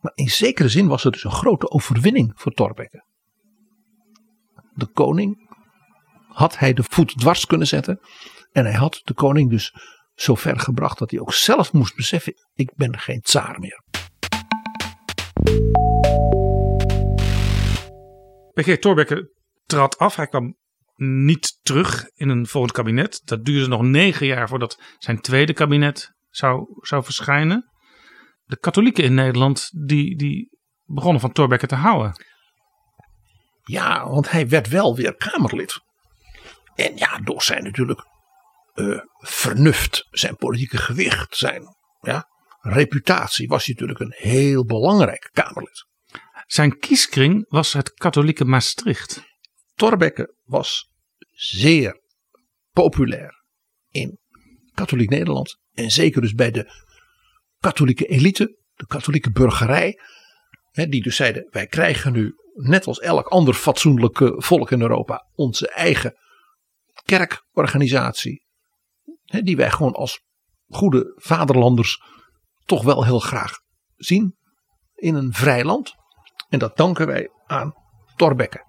Maar in zekere zin was het dus een grote overwinning voor Thorbecke. De koning had hij de voet dwars kunnen zetten. En hij had de koning dus zo ver gebracht dat hij ook zelf moest beseffen: ik ben geen tsaar meer. PG Thorbecke trad af. Hij kwam niet terug in een volgend kabinet. Dat duurde nog negen jaar voordat zijn tweede kabinet zou, zou verschijnen. De katholieken in Nederland die, die begonnen van Thorbecke te houden. Ja, want hij werd wel weer Kamerlid. En ja, door zijn natuurlijk uh, vernuft, zijn politieke gewicht, zijn ja, reputatie was hij natuurlijk een heel belangrijk Kamerlid. Zijn kieskring was het katholieke Maastricht. Thorbecke was zeer populair in katholiek Nederland. En zeker dus bij de katholieke elite, de katholieke burgerij. Hè, die dus zeiden, wij krijgen nu net als elk ander fatsoenlijk volk in Europa onze eigen kerkorganisatie. Hè, die wij gewoon als goede vaderlanders toch wel heel graag zien in een vrij land. En dat danken wij aan Thorbecke.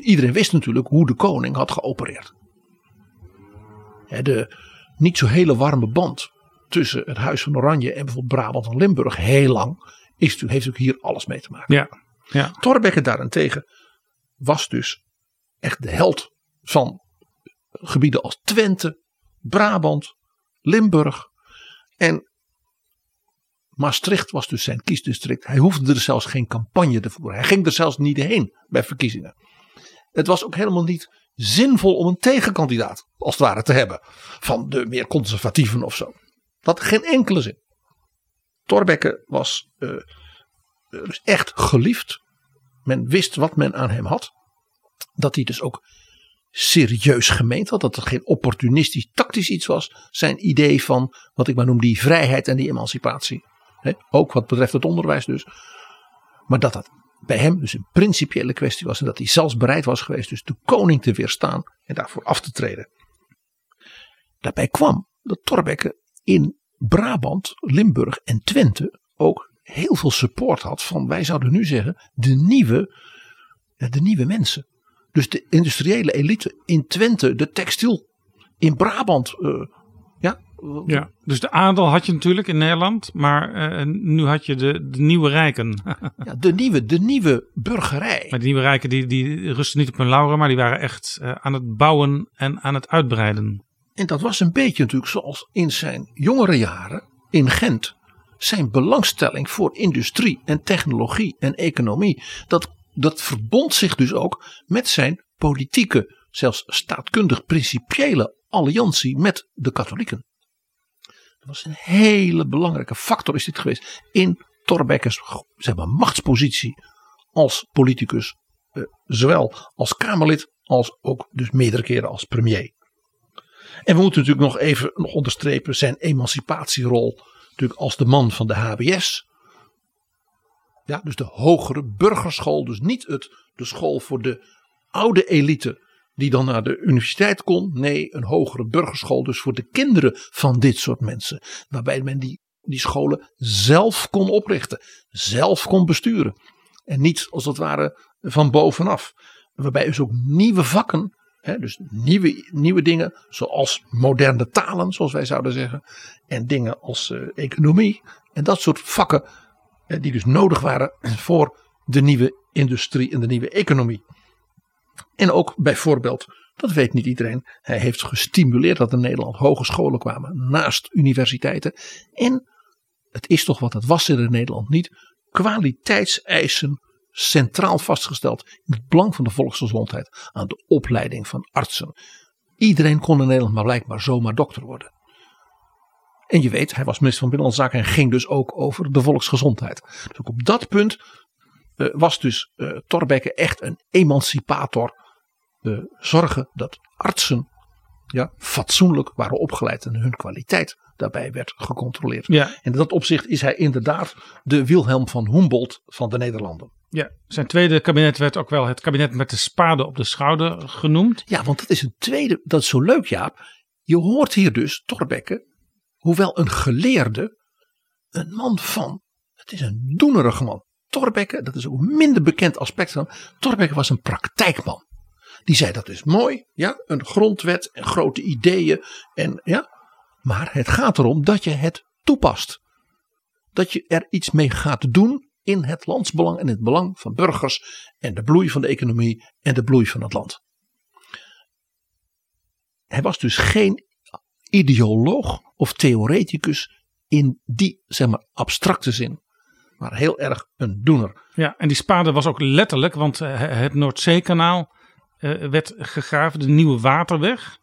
Iedereen wist natuurlijk hoe de koning had geopereerd. De niet zo hele warme band tussen het Huis van Oranje en bijvoorbeeld Brabant en Limburg heel lang is, heeft natuurlijk hier alles mee te maken. Ja. Ja. Thorbecke daarentegen was dus echt de held van gebieden als Twente, Brabant, Limburg en Maastricht was dus zijn kiesdistrict. Hij hoefde er zelfs geen campagne te voeren. Hij ging er zelfs niet heen bij verkiezingen. Het was ook helemaal niet zinvol om een tegenkandidaat, als het ware, te hebben. Van de meer conservatieven of zo. Dat had geen enkele zin. Thorbecke was uh, dus echt geliefd. Men wist wat men aan hem had. Dat hij dus ook serieus gemeend had. Dat het geen opportunistisch tactisch iets was. Zijn idee van wat ik maar noem die vrijheid en die emancipatie. ook wat betreft het onderwijs dus. Maar dat dat bij hem dus een principiële kwestie was. En dat hij zelfs bereid was geweest dus de koning te weerstaan en daarvoor af te treden. Daarbij kwam dat Thorbecke in Brabant, Limburg en Twente ook heel veel support had van, wij zouden nu zeggen, de nieuwe, de nieuwe mensen. Dus de industriële elite in Twente, de textiel. In Brabant, uh, ja, dus de adel had je natuurlijk in Nederland, maar uh, nu had je de, de nieuwe rijken. ja, de nieuwe, de nieuwe burgerij. Maar de nieuwe rijken die, die rusten niet op hun lauren, maar die waren echt uh, aan het bouwen en aan het uitbreiden. En dat was een beetje natuurlijk zoals in zijn jongere jaren in Gent. Zijn belangstelling voor industrie en technologie en economie. Dat, dat verbond zich dus ook met zijn politieke, zelfs staatkundig principiële alliantie met de katholieken. Dat was een hele belangrijke factor is dit geweest in Thorbecke's zeg maar, machtspositie als politicus. eh, zowel als Kamerlid als ook dus meerdere keren als premier. En we moeten natuurlijk nog even nog onderstrepen zijn emancipatierol natuurlijk als de man van de HBS. Ja, dus de hogere burgerschool. Dus niet het, de school voor de oude elite die dan naar de universiteit kon. Nee, een hogere burgerschool dus voor de kinderen van dit soort mensen. Waarbij men die, die scholen zelf kon oprichten. Zelf kon besturen. En niet als het ware van bovenaf. Waarbij dus ook nieuwe vakken Hè, dus nieuwe, nieuwe dingen, zoals moderne talen, zoals wij zouden zeggen. En dingen als eh, economie. En dat soort vakken, die dus nodig waren voor de nieuwe industrie en de nieuwe economie. En ook bijvoorbeeld, dat weet niet iedereen, hij heeft gestimuleerd dat in Nederland hogescholen kwamen naast universiteiten. En het is toch wat het was in Nederland niet, kwaliteitseisen centraal vastgesteld in het belang van de volksgezondheid aan de opleiding van artsen. Iedereen kon in Nederland maar blijkbaar zomaar dokter worden. En je weet, hij was minister van Binnenlandse Zaken en ging dus ook over de volksgezondheid. Dus ook op dat punt was dus uh, Thorbecke echt een emancipator. Zorgen dat artsen ja, fatsoenlijk waren opgeleid en hun kwaliteit daarbij werd gecontroleerd. Ja. En in dat opzicht is hij inderdaad de Wilhelm van Humboldt van de Nederlanden. Ja, zijn tweede kabinet werd ook wel het kabinet met de spade op de schouder genoemd. Ja, want dat is een tweede, dat is zo leuk Jaap. Je hoort hier dus Thorbecke, hoewel een geleerde, een man van, het is een doenerige man. Thorbecke, dat is ook een minder bekend aspect van, Thorbecke was een praktijkman. Die zei dat is mooi, ja, een grondwet en grote ideeën en ja, maar het gaat erom dat je het toepast. Dat je er iets mee gaat doen in het landsbelang en het belang van burgers en de bloei van de economie en de bloei van het land. Hij was dus geen ideoloog of theoreticus in die zeg maar abstracte zin, maar heel erg een doener. Ja, en die spade was ook letterlijk, want eh, het Noordzeekanaal uh, werd gegraven, de nieuwe waterweg.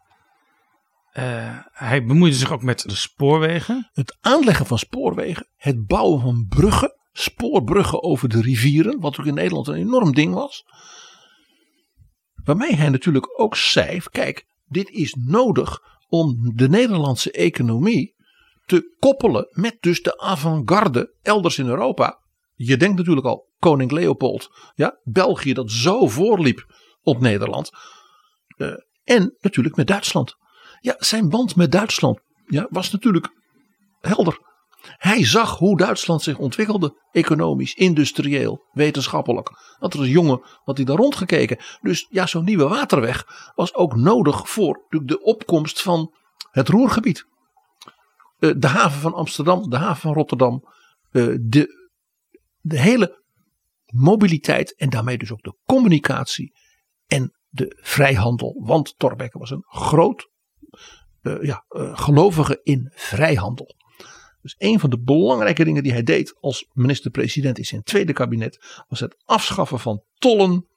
Uh, hij bemoeide zich ook met de spoorwegen. Het aanleggen van spoorwegen, het bouwen van bruggen, spoorbruggen over de rivieren, wat ook in Nederland een enorm ding was. Waarmee hij natuurlijk ook zei: kijk, dit is nodig om de Nederlandse economie te koppelen met dus de avant-garde elders in Europa. Je denkt natuurlijk al koning Leopold, ja, België dat zo voorliep op Nederland. Uh, en natuurlijk met Duitsland. Ja, zijn band met Duitsland ja, was natuurlijk helder. Hij zag hoe Duitsland zich ontwikkelde, economisch, industrieel, wetenschappelijk. Dat was een jongen, had hij daar rondgekeken. Dus ja, zo'n nieuwe waterweg was ook nodig voor de opkomst van het Roergebied. De haven van Amsterdam, de haven van Rotterdam, de, de hele mobiliteit en daarmee dus ook de communicatie en de vrijhandel. Want Thorbecke was een groot uh, ja, gelovige in vrijhandel. Dus een van de belangrijke dingen die hij deed als minister-president in zijn tweede kabinet was het afschaffen van tollen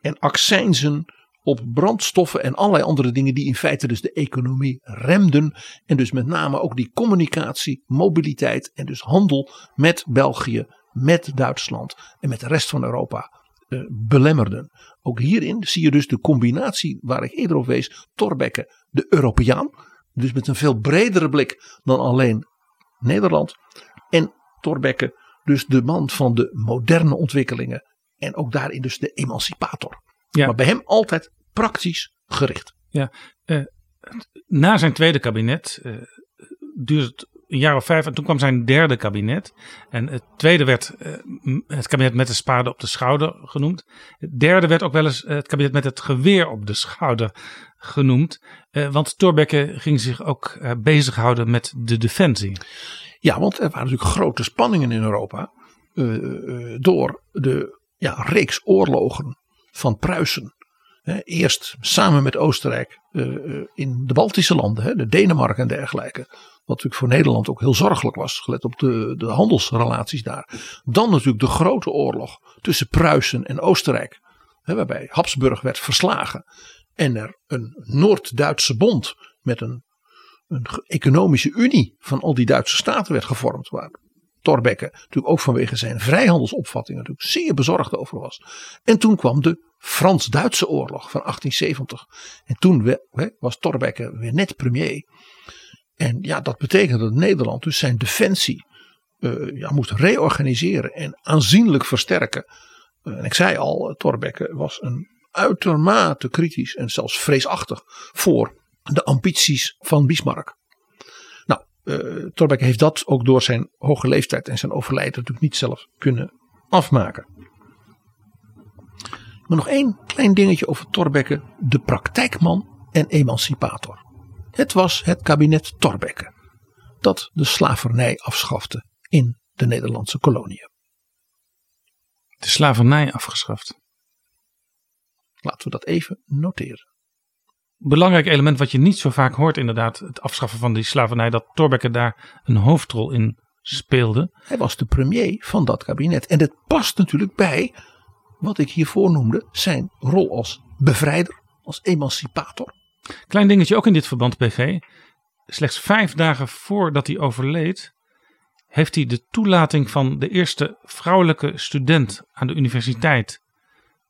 en accijnzen op brandstoffen en allerlei andere dingen die in feite dus de economie remden. En dus met name ook die communicatie, mobiliteit en dus handel met België, met Duitsland en met de rest van Europa uh, belemmerden. Ook hierin zie je dus de combinatie waar ik eerder op wees. Thorbecke, de Europeaan. Dus met een veel bredere blik dan alleen Nederland. En Thorbecke, dus de man van de moderne ontwikkelingen. En ook daarin dus de emancipator. Ja. Maar bij hem altijd praktisch gericht. Ja, uh, na zijn tweede kabinet uh, duurde het een jaar of vijf en toen kwam zijn derde kabinet. En het tweede werd uh, het kabinet met de spade op de schouder genoemd. Het derde werd ook wel eens het kabinet met het geweer op de schouder genoemd. Want Thorbecke ging zich ook bezighouden met de defensie. Ja, want er waren natuurlijk grote spanningen in Europa. door de ja, reeks oorlogen van Pruisen. eerst samen met Oostenrijk in de Baltische landen, de Denemarken en dergelijke. Wat natuurlijk voor Nederland ook heel zorgelijk was, gelet op de, de handelsrelaties daar. Dan natuurlijk de grote oorlog tussen Pruisen en Oostenrijk. Waarbij Habsburg werd verslagen. En er een Noord-Duitse bond met een een economische unie van al die Duitse staten werd gevormd. Waar Thorbecke natuurlijk ook vanwege zijn vrijhandelsopvattingen natuurlijk zeer bezorgd over was. En toen kwam de Frans-Duitse oorlog van 1870. En toen was Thorbecke weer net premier. En ja, dat betekende dat Nederland dus zijn defensie eh, ja, moest reorganiseren en aanzienlijk versterken. Eh, en ik zei al, eh, Thorbecke was een uitermate kritisch en zelfs vreesachtig voor de ambities van Bismarck. Nou, eh Thorbecke heeft dat ook door zijn hoge leeftijd en zijn overlijden natuurlijk niet zelf kunnen afmaken. Maar nog één klein dingetje over Thorbecke, de praktijkman en emancipator. Het was het kabinet Thorbecke dat de slavernij afschafte in de Nederlandse koloniën. De slavernij afgeschaft. Laten we dat even noteren. Belangrijk element wat je niet zo vaak hoort inderdaad. Het afschaffen van die slavernij. Dat Thorbecke daar een hoofdrol in speelde. Hij was de premier van dat kabinet. En het past natuurlijk bij wat ik hiervoor noemde, zijn rol als bevrijder, als emancipator. Klein dingetje ook in dit verband, PG. Slechts vijf dagen voordat hij overleed, heeft hij de toelating van de eerste vrouwelijke student aan de universiteit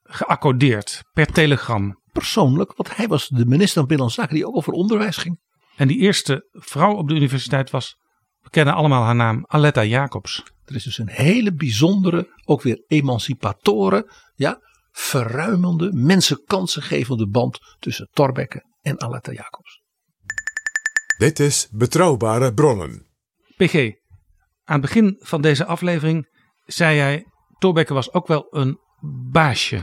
geaccordeerd per telegram. Persoonlijk, want hij was de minister van Binnenlandse Zaken die ook over onderwijs ging. En die eerste vrouw op de universiteit was, we kennen allemaal haar naam, Aletta Jacobs. Er is dus een hele bijzondere, ook weer emancipatoren, ja, verruimende, mensen kansen gevende band tussen Thorbecke en Aletta Jacobs. Dit is Betrouwbare Bronnen. PG, aan het begin van deze aflevering zei jij, Thorbecke was ook wel een baasje.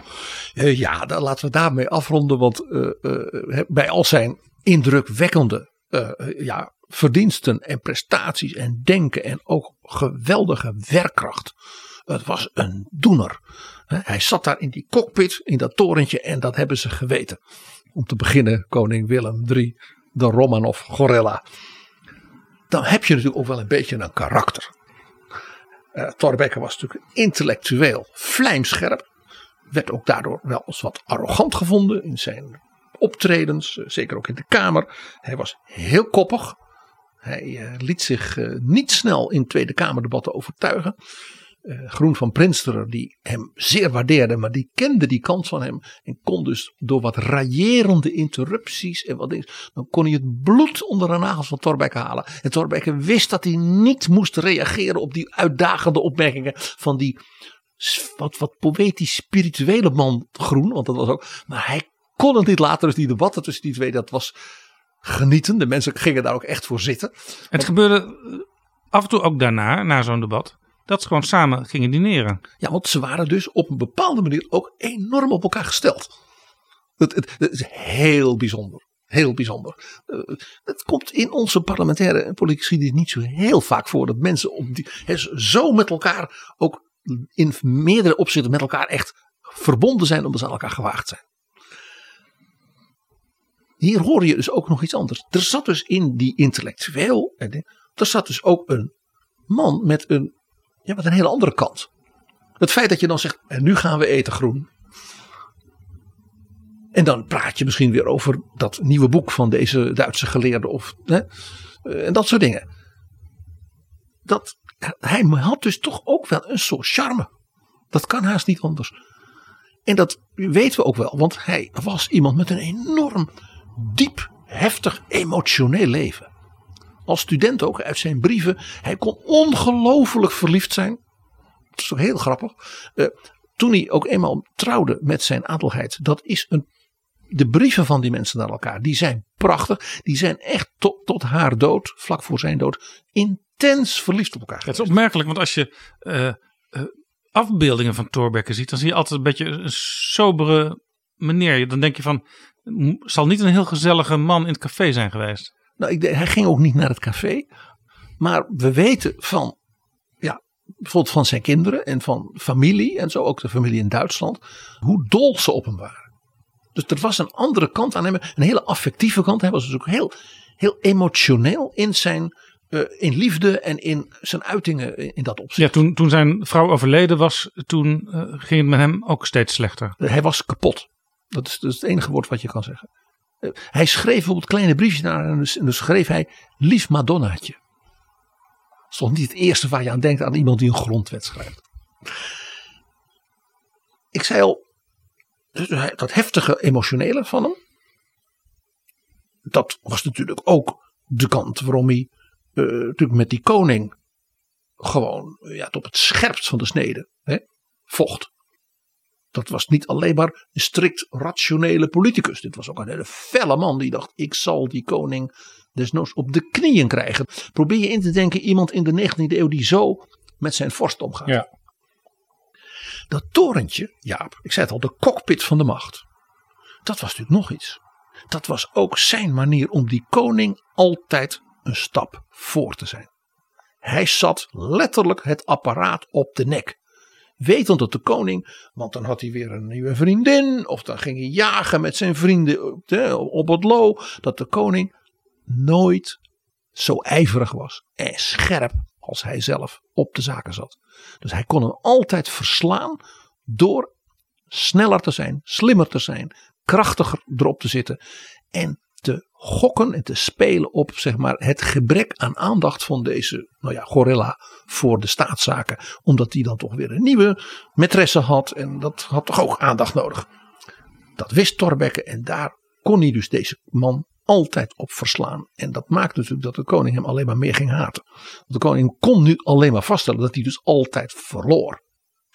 Eh, ja, dan laten we daarmee afronden, want eh, eh, bij al zijn indrukwekkende ja, verdiensten en prestaties en denken en ook geweldige werkkracht. Het was een doener. Hij zat daar in die cockpit, in dat torentje en dat hebben ze geweten. Om te beginnen koning Willem III, de Romanov gorilla. Dan heb je natuurlijk ook wel een beetje een karakter. Eh Thorbecke was natuurlijk intellectueel vlijmscherp. Werd ook daardoor wel eens wat arrogant gevonden in zijn optredens. eh, Zeker ook in de Kamer. Hij was heel koppig. Hij eh, liet zich eh, niet snel in Tweede Kamerdebatten overtuigen. Groen van Prinsterer, die hem zeer waardeerde, maar die kende die kant van hem. En kon dus door wat raillerende interrupties en wat dingen, dan kon hij het bloed onder de nagels van Thorbecke halen. En Thorbecke wist dat hij niet moest reageren op die uitdagende opmerkingen van die wat, wat poëtisch spirituele man Groen. Want dat was ook, maar hij kon het niet laten. Dus die debatten tussen die twee, dat was genieten. De mensen gingen daar ook echt voor zitten. Het gebeurde eh, af en toe ook daarna, na zo'n debat, dat ze gewoon samen gingen dineren. Ja, want ze waren dus op een bepaalde manier ook enorm op elkaar gesteld. Het, het is heel bijzonder. Heel bijzonder. Eh, het komt in onze parlementaire en politieke geschiedenis niet zo heel vaak voor dat mensen op die, zo met elkaar ook in meerdere opzichten met elkaar echt verbonden zijn omdat ze aan elkaar gewaagd zijn. Hier hoor je dus ook nog iets anders. Er zat dus in die intellectueel, er zat dus ook een man met een, ja, met een hele andere kant. Het feit dat je dan zegt, en nu gaan we eten groen. En dan praat je misschien weer over dat nieuwe boek van deze Duitse geleerde of hè, eh, en dat soort dingen. Dat, hij had dus toch ook wel een soort charme. Dat kan haast niet anders. En dat weten we ook wel, want hij was iemand met een enorm diep, heftig, emotioneel leven. Als student ook, uit zijn brieven. Hij kon ongelooflijk verliefd zijn. Dat is toch heel grappig. Eh, toen hij ook eenmaal trouwde met zijn adelheid. Dat is een. De brieven van die mensen naar elkaar. Die zijn prachtig. Die zijn echt tot, tot haar dood. Vlak voor zijn dood. Intens verliefd op elkaar. Het is opmerkelijk, want als je eh, eh, afbeeldingen van Thorbecke ziet, dan zie je altijd een beetje een sobere meneer. Dan denk je van, zal niet een heel gezellige man in het café zijn geweest. Nou, ik, hij ging ook niet naar het café. Maar we weten van. Ja, bijvoorbeeld van zijn kinderen en van familie. En zo ook de familie in Duitsland. Hoe dol ze op hem waren. Dus er was een andere kant aan hem. Een hele affectieve kant. Hij was dus ook heel, heel emotioneel in zijn. Eh, in liefde en in zijn uitingen in, dat opzicht. Ja, toen, toen zijn vrouw overleden was, toen eh, ging het met hem ook steeds slechter. Hij was kapot. Dat is, dat is het enige woord wat je kan zeggen. Eh, hij schreef bijvoorbeeld kleine briefjes naar haar en dus, en dus schreef hij lief Madonnaatje. Dat is toch niet het eerste waar je aan denkt aan iemand die een grondwet schrijft. Ik zei al, dus dat heftige emotionele van hem. Dat was natuurlijk ook de kant waarom hij eh, natuurlijk met die koning gewoon ja, op het scherpst van de snede hè, vocht. Dat was niet alleen maar een strikt rationele politicus. Dit was ook een hele felle man die dacht: ik zal die koning desnoods op de knieën krijgen. Probeer je in te denken iemand in de 19e eeuw die zo met zijn vorst omgaat. Ja. Dat torentje, Jaap, ik zei het al, de cockpit van de macht. Dat was natuurlijk nog iets. Dat was ook zijn manier om die koning altijd een stap voor te zijn. Hij zat letterlijk het apparaat op de nek. Wetend dat de koning, want dan had hij weer een nieuwe vriendin, of dan ging hij jagen met zijn vrienden op, de, op het lo, dat de koning nooit zo ijverig was en scherp als hij zelf op de zaken zat. Dus hij kon hem altijd verslaan door sneller te zijn, slimmer te zijn, krachtiger erop te zitten en te gokken en te spelen op zeg maar, het gebrek aan aandacht van deze nou ja, gorilla voor de staatszaken. Omdat hij dan toch weer een nieuwe maîtresse had en dat had toch ook aandacht nodig. Dat wist Thorbecke en daar kon hij dus deze man altijd op verslaan. En dat maakte natuurlijk dat de koning hem alleen maar meer ging haten. Want de koning kon nu alleen maar vaststellen dat hij dus altijd verloor.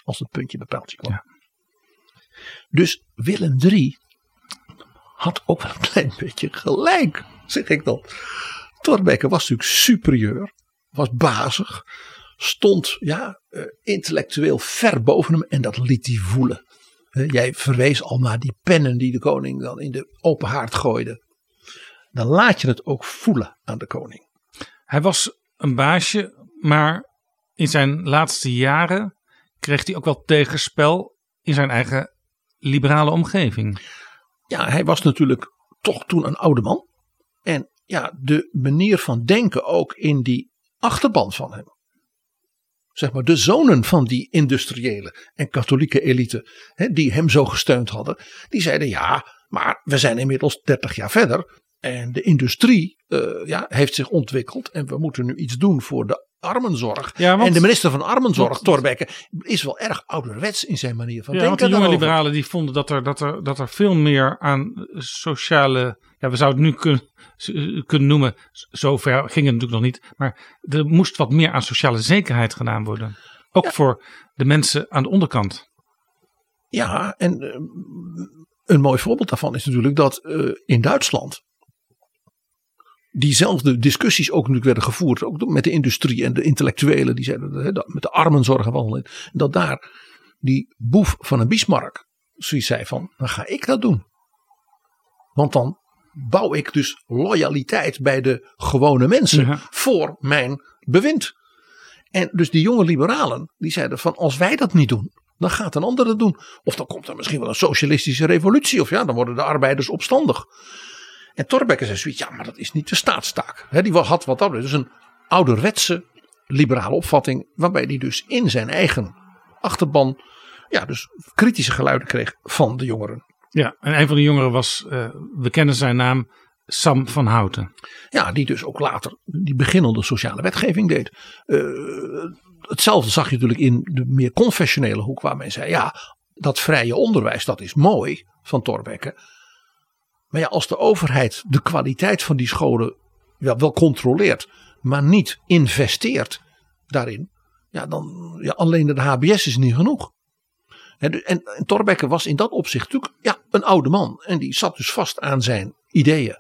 Als het puntje bij paaltje kwam. Dus Willem III had ook wel een klein beetje gelijk, zeg ik dan. Thorbecke was natuurlijk superieur, was bazig, stond ja, eh, intellectueel ver boven hem en dat liet hij voelen. Jij verwees al naar die pennen die de koning dan in de open haard gooide. Dan laat je het ook voelen aan de koning. Hij was een baasje, maar in zijn laatste jaren kreeg hij ook wel tegenspel in zijn eigen liberale omgeving. Ja, hij was natuurlijk toch toen een oude man. En ja, de manier van denken ook in die achterban van hem. Zeg maar de zonen van die industriële en katholieke elite, hè, die hem zo gesteund hadden, die zeiden ja, maar we zijn inmiddels 30 jaar verder. En de industrie eh, ja, heeft zich ontwikkeld en we moeten nu iets doen voor de armenzorg. Ja, want- en de minister van Armenzorg, Thorbecke, is wel erg ouderwets in zijn manier van Ja, denken. want die jonge liberalen die vonden dat er, dat, er, dat er veel meer aan sociale. Ja, we zouden het nu kun, kunnen noemen. Zover ging het natuurlijk nog niet. Maar er moest wat meer aan sociale zekerheid gedaan worden. Ook voor de mensen aan de onderkant. Ja, en eh, een mooi voorbeeld daarvan is natuurlijk dat eh, in Duitsland diezelfde discussies ook natuurlijk werden gevoerd, ook met de industrie en de intellectuelen, die zeiden dat met de armenzorg en wat, dat daar die boef van een Bismarck zoiets zei van, dan ga ik dat doen. Want dan bouw ik dus loyaliteit bij de gewone mensen Ja. voor mijn bewind. En dus die jonge liberalen, die zeiden van als wij dat niet doen, dan gaat een ander het doen. Of dan komt er misschien wel een socialistische revolutie. Of ja, dan worden de arbeiders opstandig. En Thorbecke zei zoiets, ja, maar dat is niet de staatstaak. He, die had wat dat betreft dus een ouderwetse liberale opvatting. Waarbij hij dus in zijn eigen achterban, ja, dus kritische geluiden kreeg van de jongeren. Ja, en een van de jongeren was, eh, we kennen zijn naam, Sam van Houten. Ja, die dus ook later die beginnende sociale wetgeving deed. Eh, hetzelfde zag je natuurlijk in de meer confessionele hoek, waar men zei: ja, dat vrije onderwijs, dat is mooi van Thorbecke. Maar ja, als de overheid de kwaliteit van die scholen ja, wel controleert, maar niet investeert daarin, ja, dan ja, alleen de HBS is niet genoeg. En, en, en Thorbecke was in dat opzicht natuurlijk ja, een oude man. En die zat dus vast aan zijn ideeën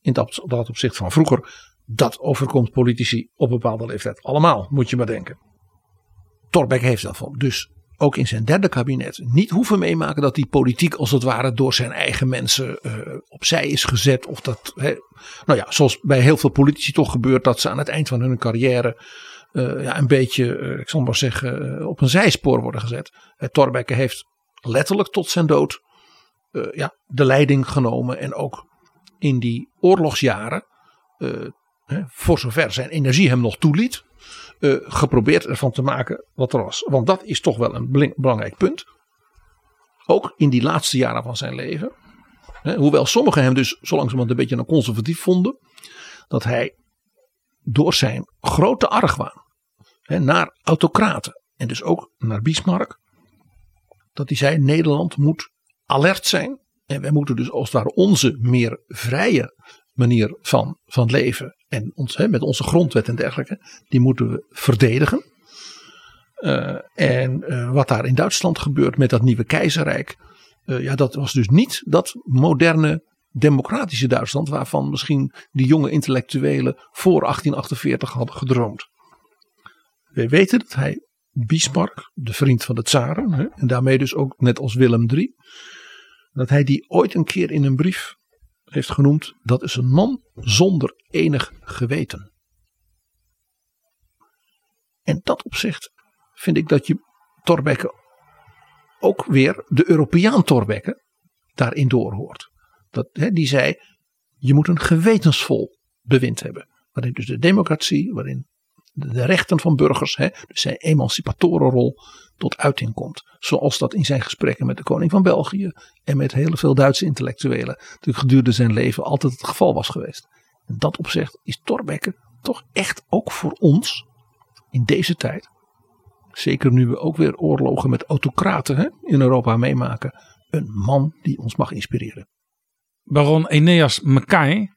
in dat, dat opzicht van vroeger. Dat overkomt politici op bepaalde leeftijd. Allemaal, moet je maar denken. Thorbecke heeft daarvan dus ook in zijn derde kabinet niet hoeven meemaken dat die politiek als het ware door zijn eigen mensen eh, opzij is gezet. Of dat, hè, nou ja, zoals bij heel veel politici toch gebeurt, dat ze aan het eind van hun carrière eh, ja, een beetje, eh, ik zal maar zeggen, op een zijspoor worden gezet. Uh, Thorbecke heeft letterlijk tot zijn dood ja, de leiding genomen en ook in die oorlogsjaren, hè, voor zover zijn energie hem nog toeliet, eh, geprobeerd ervan te maken wat er was. Want dat is toch wel een belangrijk punt. Ook in die laatste jaren van zijn leven. Hè, hoewel sommigen hem dus zo langzamerhand een beetje een conservatief vonden. Dat hij door zijn grote argwaan hè, naar autocraten en dus ook naar Bismarck. Dat hij zei Nederland moet alert zijn. En wij moeten dus als het ware onze meer vrije manier van, van leven. En ons, hè, met onze grondwet en dergelijke. Die moeten we verdedigen. Uh, en uh, wat daar in Duitsland gebeurt met dat nieuwe keizerrijk. Uh, ja, dat was dus niet dat moderne democratische Duitsland. waarvan misschien die jonge intellectuelen voor 1848 hadden gedroomd. Wij weten dat hij Bismarck, de vriend van de tsaren. Hè, en daarmee dus ook net als Willem III. dat hij die ooit een keer in een brief heeft genoemd. dat is een man zonder enig geweten. En dat opzicht vind ik dat je Thorbecke ook weer de Europeaan Thorbecke daarin doorhoort. Dat, hè, die zei, je moet een gewetensvol bewind hebben. Waarin dus de democratie, waarin de rechten van burgers, hè, dus zijn emancipatorenrol tot uiting komt. Zoals dat in zijn gesprekken met de koning van België en met heel veel Duitse intellectuelen natuurlijk gedurende zijn leven altijd het geval was geweest. Dat opzicht is Thorbecke toch echt ook voor ons in deze tijd zeker nu we ook weer oorlogen met autocraten hè, in Europa meemaken, een man die ons mag inspireren. Baron Eneas Mackay,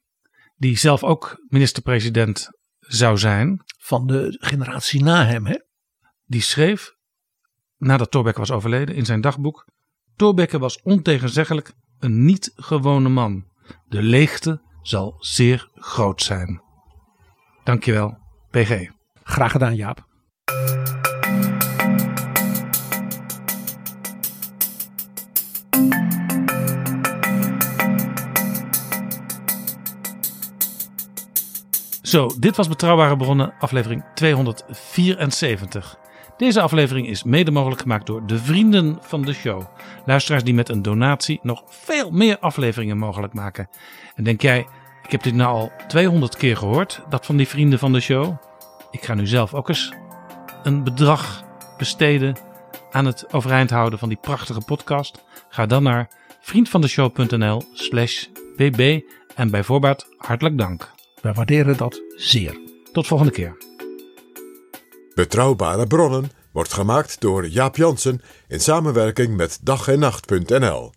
die zelf ook minister-president zou zijn. Van de generatie na hem, hè? Die schreef, nadat Thorbecke was overleden, in zijn dagboek. Thorbecke was ontegenzeggelijk een niet gewone man. De leegte zal zeer groot zijn. Dankjewel, PG. Graag gedaan, Jaap. Zo, dit was Betrouwbare Bronnen, aflevering 274. Deze aflevering is mede mogelijk gemaakt door de vrienden van de show. Luisteraars die met een donatie nog veel meer afleveringen mogelijk maken. En denk jij, ik heb dit nou al 200 keer gehoord, dat van die vrienden van de show. Ik ga nu zelf ook eens een bedrag besteden aan het overeind houden van die prachtige podcast. Ga dan naar vriendvandeshow.nl slash bb en bij voorbaat hartelijk dank. Wij waarderen dat zeer. Tot volgende keer. Betrouwbare bronnen wordt gemaakt door Jaap Jansen in samenwerking met dag en nacht.nl.